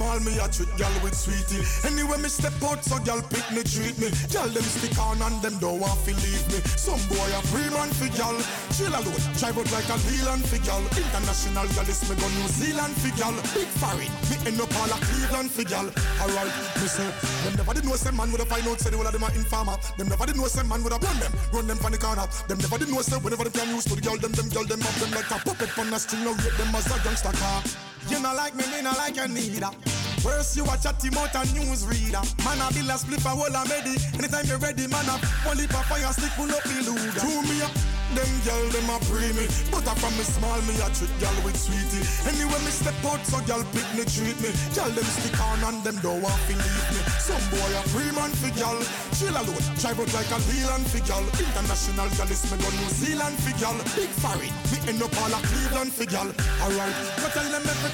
small me a treat girl with sweetie. Anyway me step out so girl pick me treat me. Girl them stick on and them don't want to leave me. Some boy a pre man for girl, chill alone, drive out like a Leland for girl. International girl is me go New Zealand for girl. Big foreign, me end up all a Cleveland for girl. Alright, me say them never did know say man would a find out say the whole of them a informer. Them never did know say man would a run them, run them from the corner. Them never did know say whenever them can use to the girl them them girl them up them like a puppet on a string. No rate them as a gangster car. You not like me, me not like you neither. Worse you a chatty mouth and news reader. Man a bill a split a whole a medi. Anytime you ready, man a one lip a fire stick pull up luga. To me up. Them girl them a pre me, but I from me small me a treat girl with sweetie. Anyway me step out so girl pick me treat me. Girl them stick on and them don't want to leave me. Some boy a free man for girl, chill alone, drive out like a Leland for girl. International girl is me go New Zealand for girl. Big foreign, me end up all a Cleveland for girl. Alright, but tell them every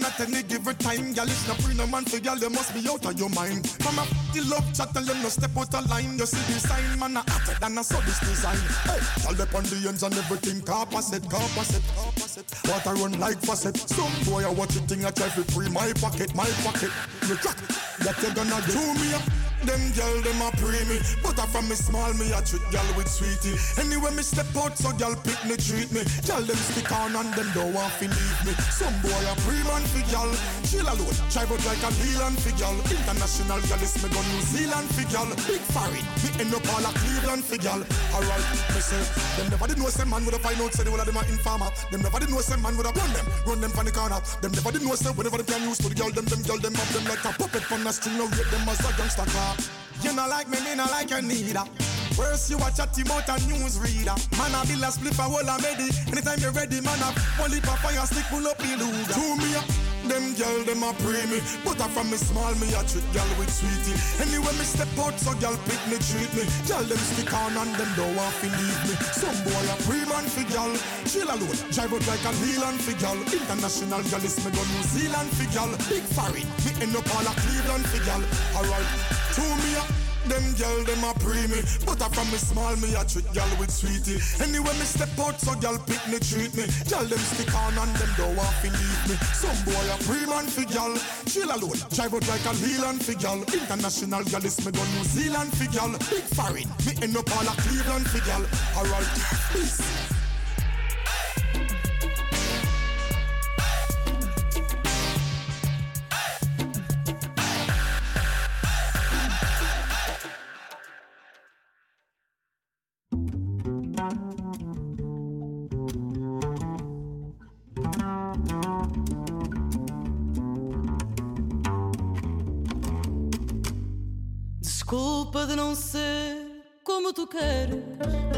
day of the week and not any given time. Girl it's not free no man for girl, you must be out of your mind. From a the love chat and them no step out of line. You see the sign, man a hotter than a so this design. Hey. All up on the ends and everything carpet, carpet, carpet. Water run like faucet. Some boy I watch it thing I try to free my pocket, my pocket. You crack, that you gonna do me up. Them girl them a pre me, but I from me small me a treat girl with sweetie. Anyway me step out so girl pick me treat me. Girl them stick on and them don't want to leave me. Some boy a pre man for girl, Chill alone, drive out like a Leland figure. International gal is me go New Zealand figure. Big foreign, me end up all a Cleveland figure. Alright, me say, them never did know say man would have find out say the whole of them are informer. Them never did know say man would have run them, run them from the corner. Them never did know say whenever them can use to the girl, them them girl them up them like a puppet from the string. Now rate them as a gangster car. You not like me, me not like you neither. First you a chatty mouth a news reader Man a bill a split a whole a medi Anytime you ready man a one lip a fire stick pull up the luga To me them girl them a pray me. But a from me small me a treat girl with sweetie. Anyway me step out so girl pick me treat me. Girl them stick on and them don't want to leave me. Some boy a pre man for girl. Chill alone drive out like a Leland for girl. International girl is me go New Zealand for girl. Big foreign me end up all a Cleveland for girl. Alright to me a them girl, them a pre me. But I from me small, me a treat girl with sweetie. Anyway, me step out, so girl pick me, treat me. Girl, them stick on and them don't want to leave me. Some boy a pre man for girl Chill alone, drive out like a Leland for girl International girl is me go New Zealand for girl Big foreign, me end up all a Cleveland for girl Alright, peace tu queres.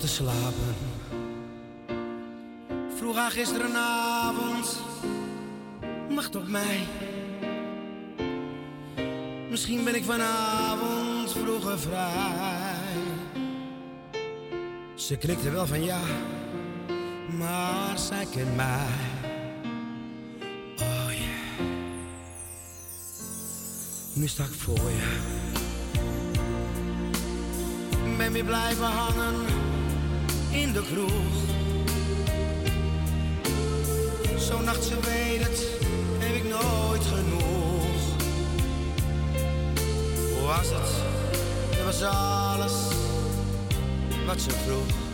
te slapen. Vroeg haar gisterenavond, wacht op mij. Misschien ben ik vanavond vroeger vrij. Ze knikte wel van ja, maar zij kent mij. Oh yeah. Nu sta ik voor je. Ben weer blijven hangen in de kroeg. Zo'n nacht, ze weet het, heb ik nooit genoeg. Hoe was het? Er was alles wat ze vroeg.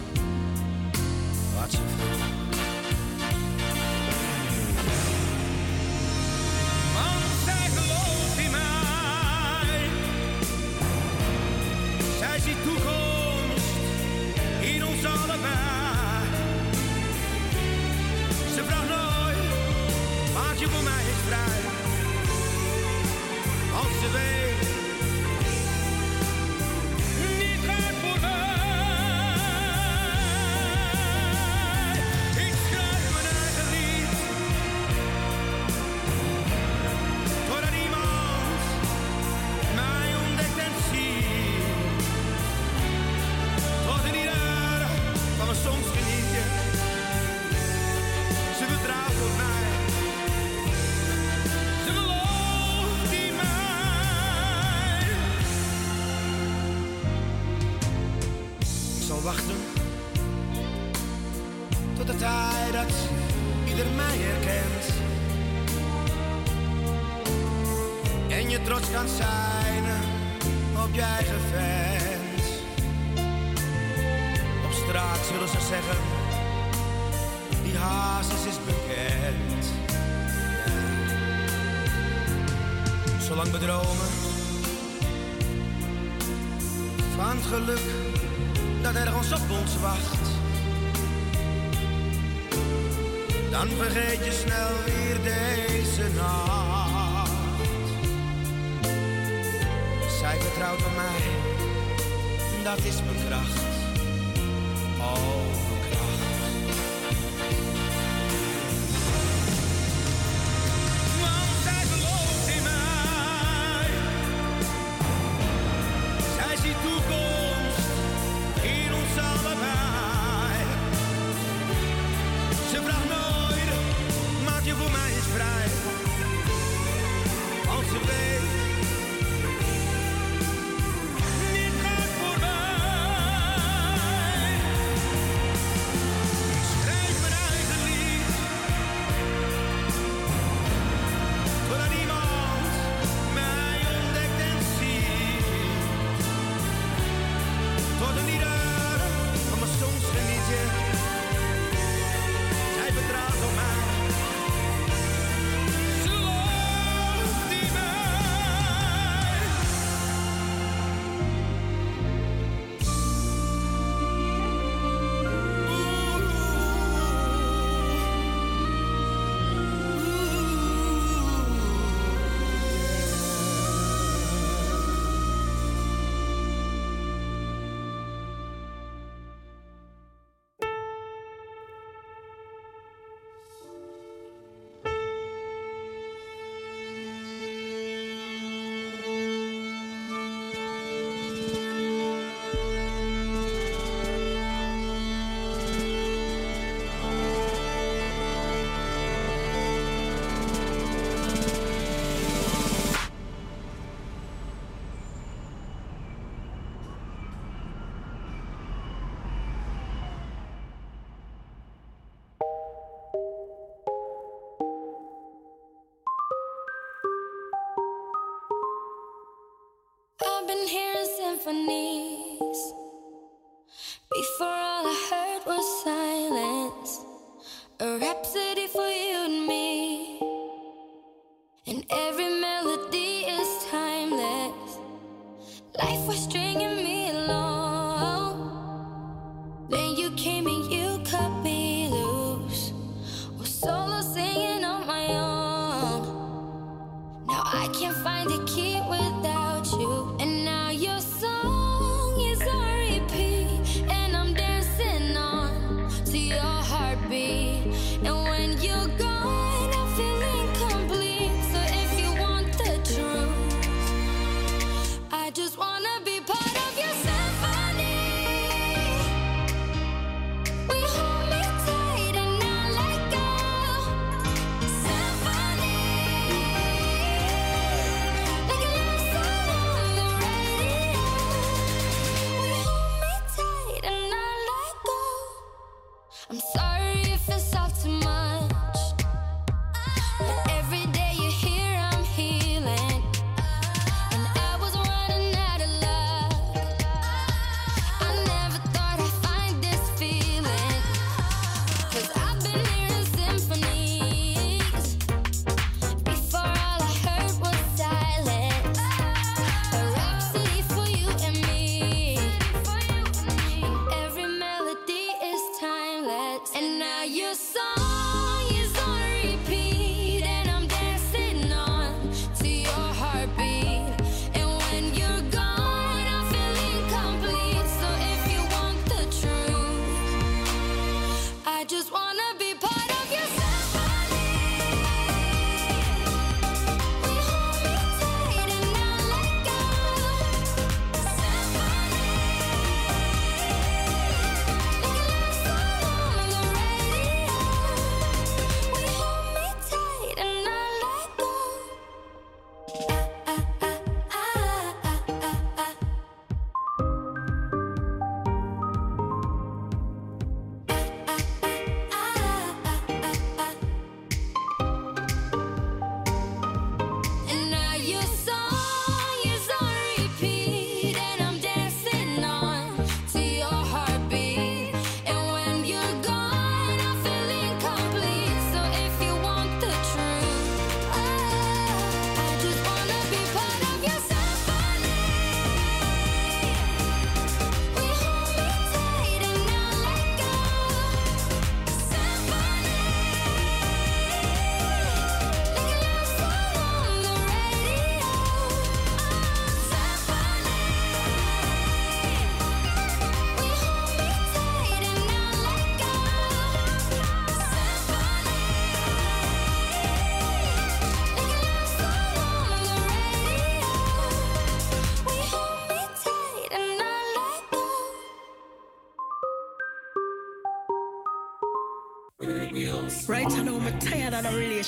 Perhaps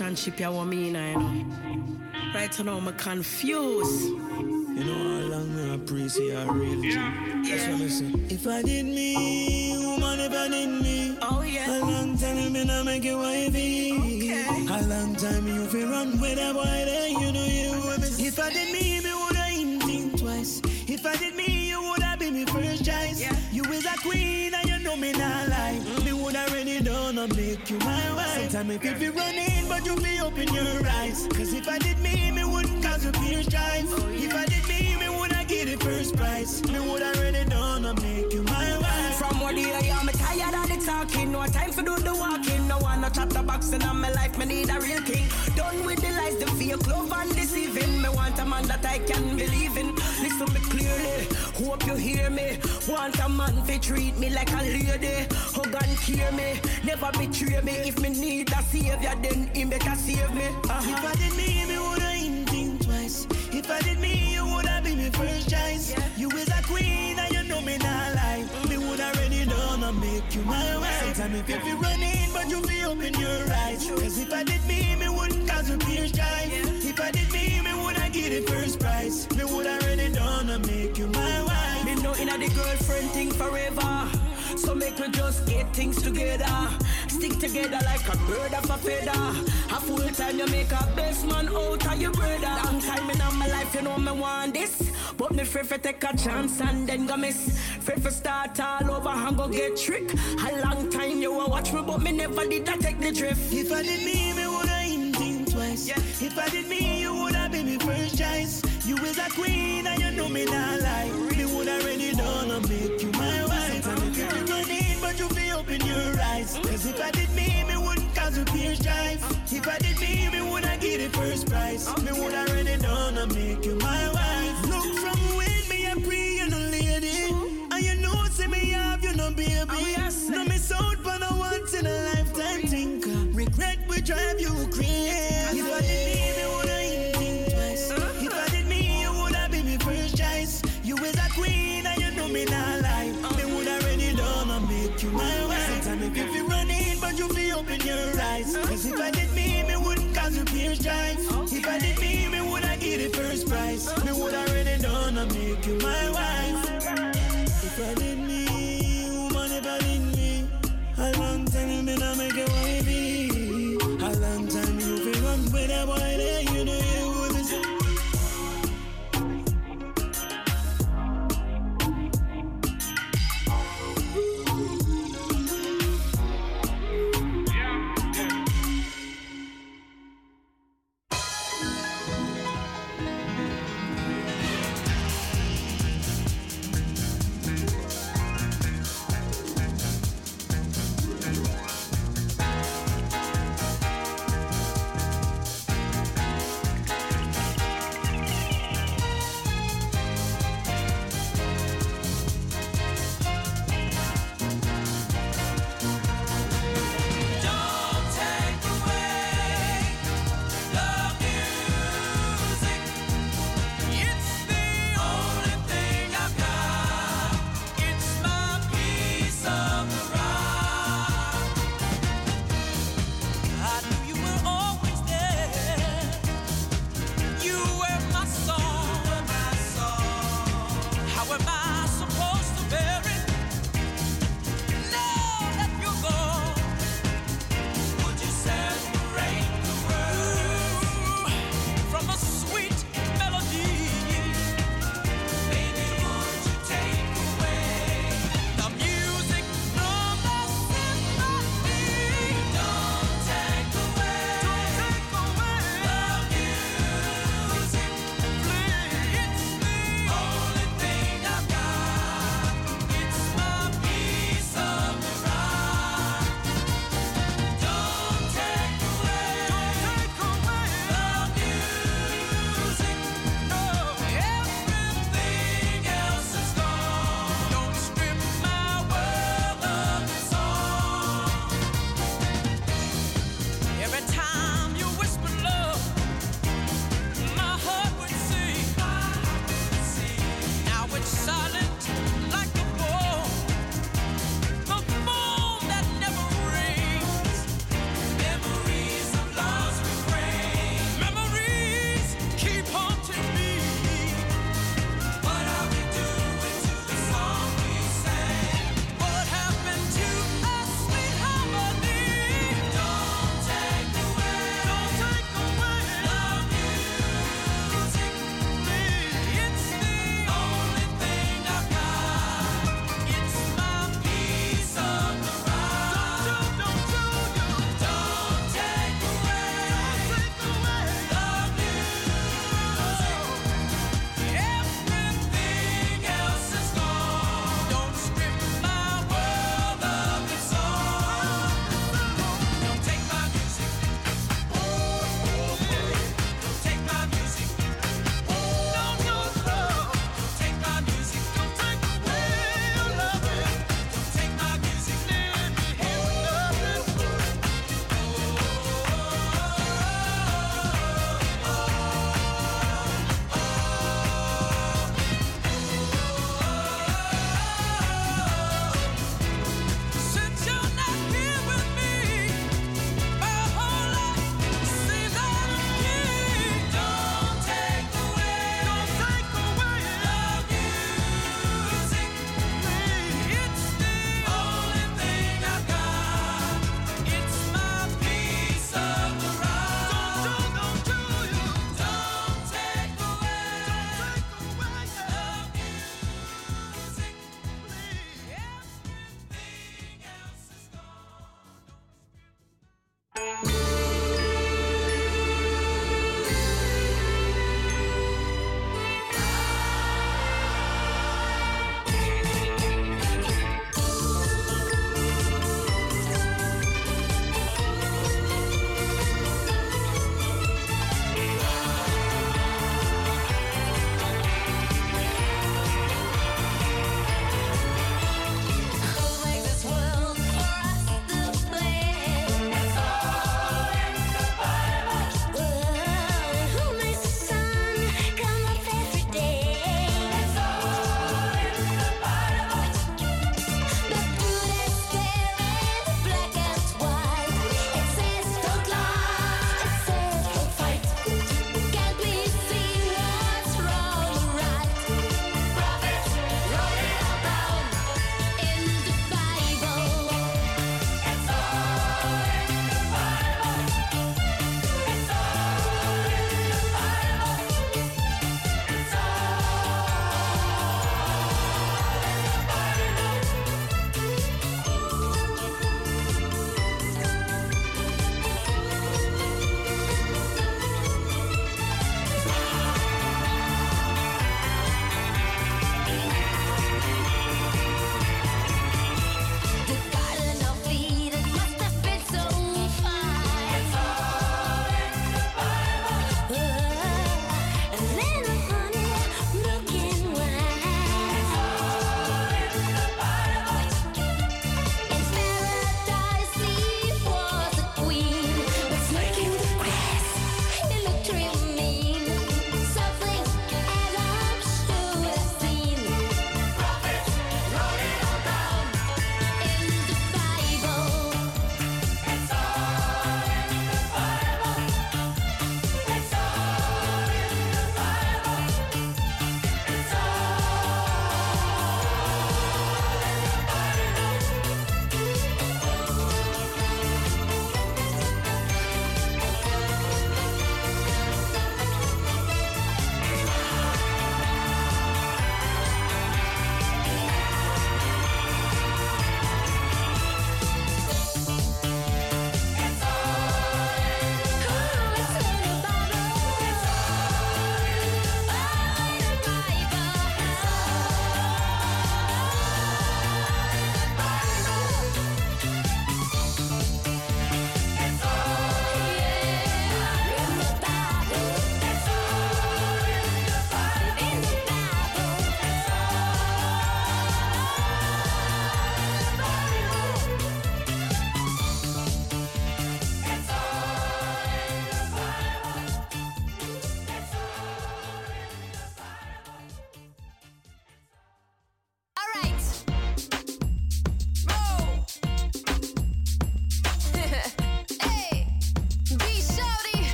relationship you want me in, you know. Right now, I'm confused. You know how long me appreciate a real yeah. That's what I say. If I did me, woman, if I did me. Oh yeah. A long time you been a make you wifey. Okay. A long time you feel run with a boy that you know you with me. If I did me, me woulda even think twice. If I did me, you woulda be me first choice. Yeah. You is a queen and you know me not lie. Me woulda ready done and make you my wife. Sometimes if you feel running, but you be open your eyes. Cause if I did me, me wouldn't cause a peer strife. If I did me, me woulda get the first prize. Me woulda ready done and make you my wife. From what day I am, me tired of the talking. No time for do the walking. No one no chat the boxing on my life. Me need a real king. Done with the lies, the fake love and deceiving. Me want a man that I can believe in. Listen me clearly. Hope you hear me. Want a man to treat me like a lady. Care me. Never betray me. If me need a savior, then he better save me. Uh-huh. If I did me, me woulda think twice. If I did me, you woulda be me first choice. You is a queen and you know me not lie. Me woulda ready done and make you my wife. Sometimes if you feel running, but you feel open your eyes. Cause if I did me, me wouldn't cause a peer strife. If I did me, me woulda get the first prize. Me woulda ready done and make you my wife. Me know inna the girlfriend thing forever. So make we just get things together. Stick together like a bird of a feather. A full time you make a best man out of your brother. Long time in my life, you know me want this. But me free for take a chance and then go miss. Free for start all over and go get trick. A long time you a watch me, but me never did I take the drift. If I did me, me woulda even think twice. If I did me, you woulda be me first choice. You is a queen and you know me not lie. Me woulda ready done and make you but open your eyes. Cause if I did me, me wouldn't cause a peer strife. If I did me, me woulda get the first prize. Me woulda ready done and make you my wife. Look from when me a pre, you know lady. And you know say me have you no baby. Oh, no miss out for no once in a lifetime think. Regret will drive you crazy. If I did me,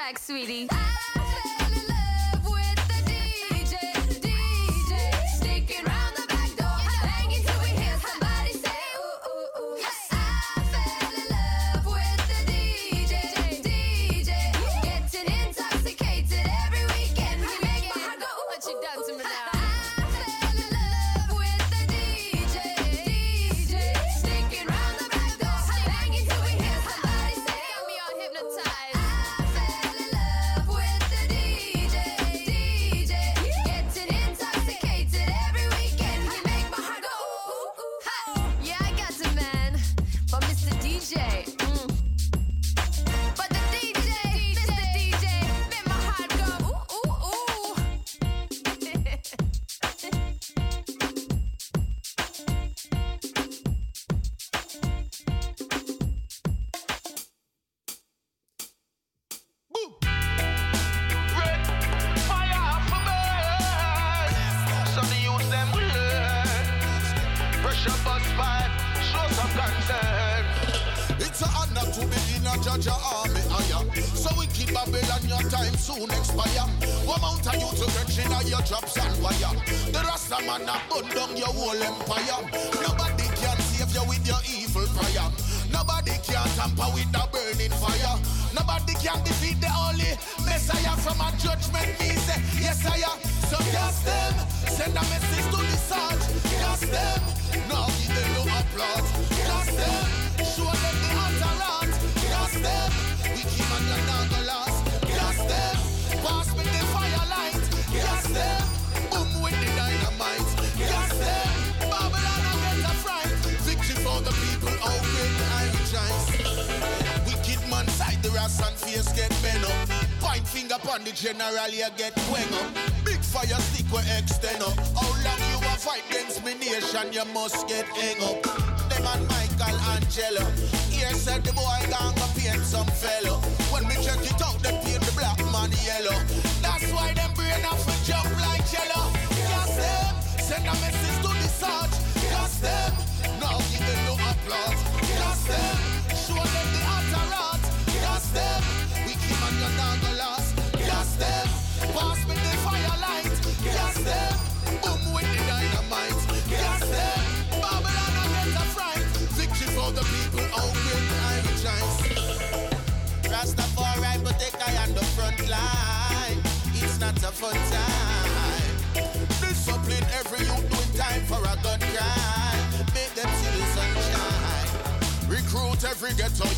track, sweetie.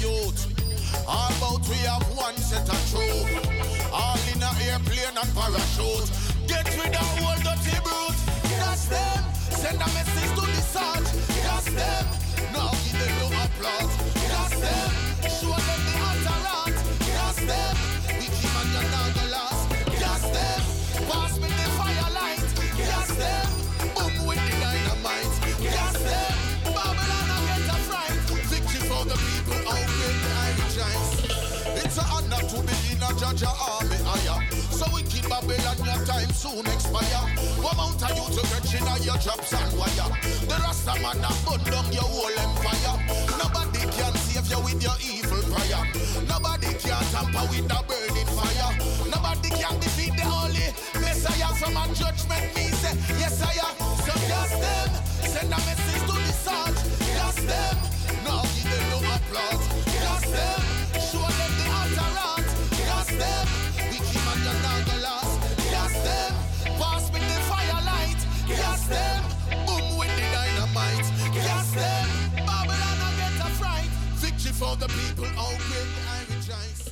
youth. All about we have one set of truth. All in a airplane and parachute. Get rid of all dirty brute. That's them. Send a message to the search. That's them. Now give them no applause. That's them. Show them the utter That's them. Judge Jaja army higher. So we wicked Babylon, your time soon expire. What mount are you to wretched are your jobs and wire? The Rasta man have burn down your whole empire. Nobody can save you with your evil prayer. Nobody can tamper with the burning fire. Nobody can defeat the holy Messiah. From a judgment me say, yes I am. So just them, send a message to the sun. Just them, now give them no applause. Just them. for the people open, I rejoice.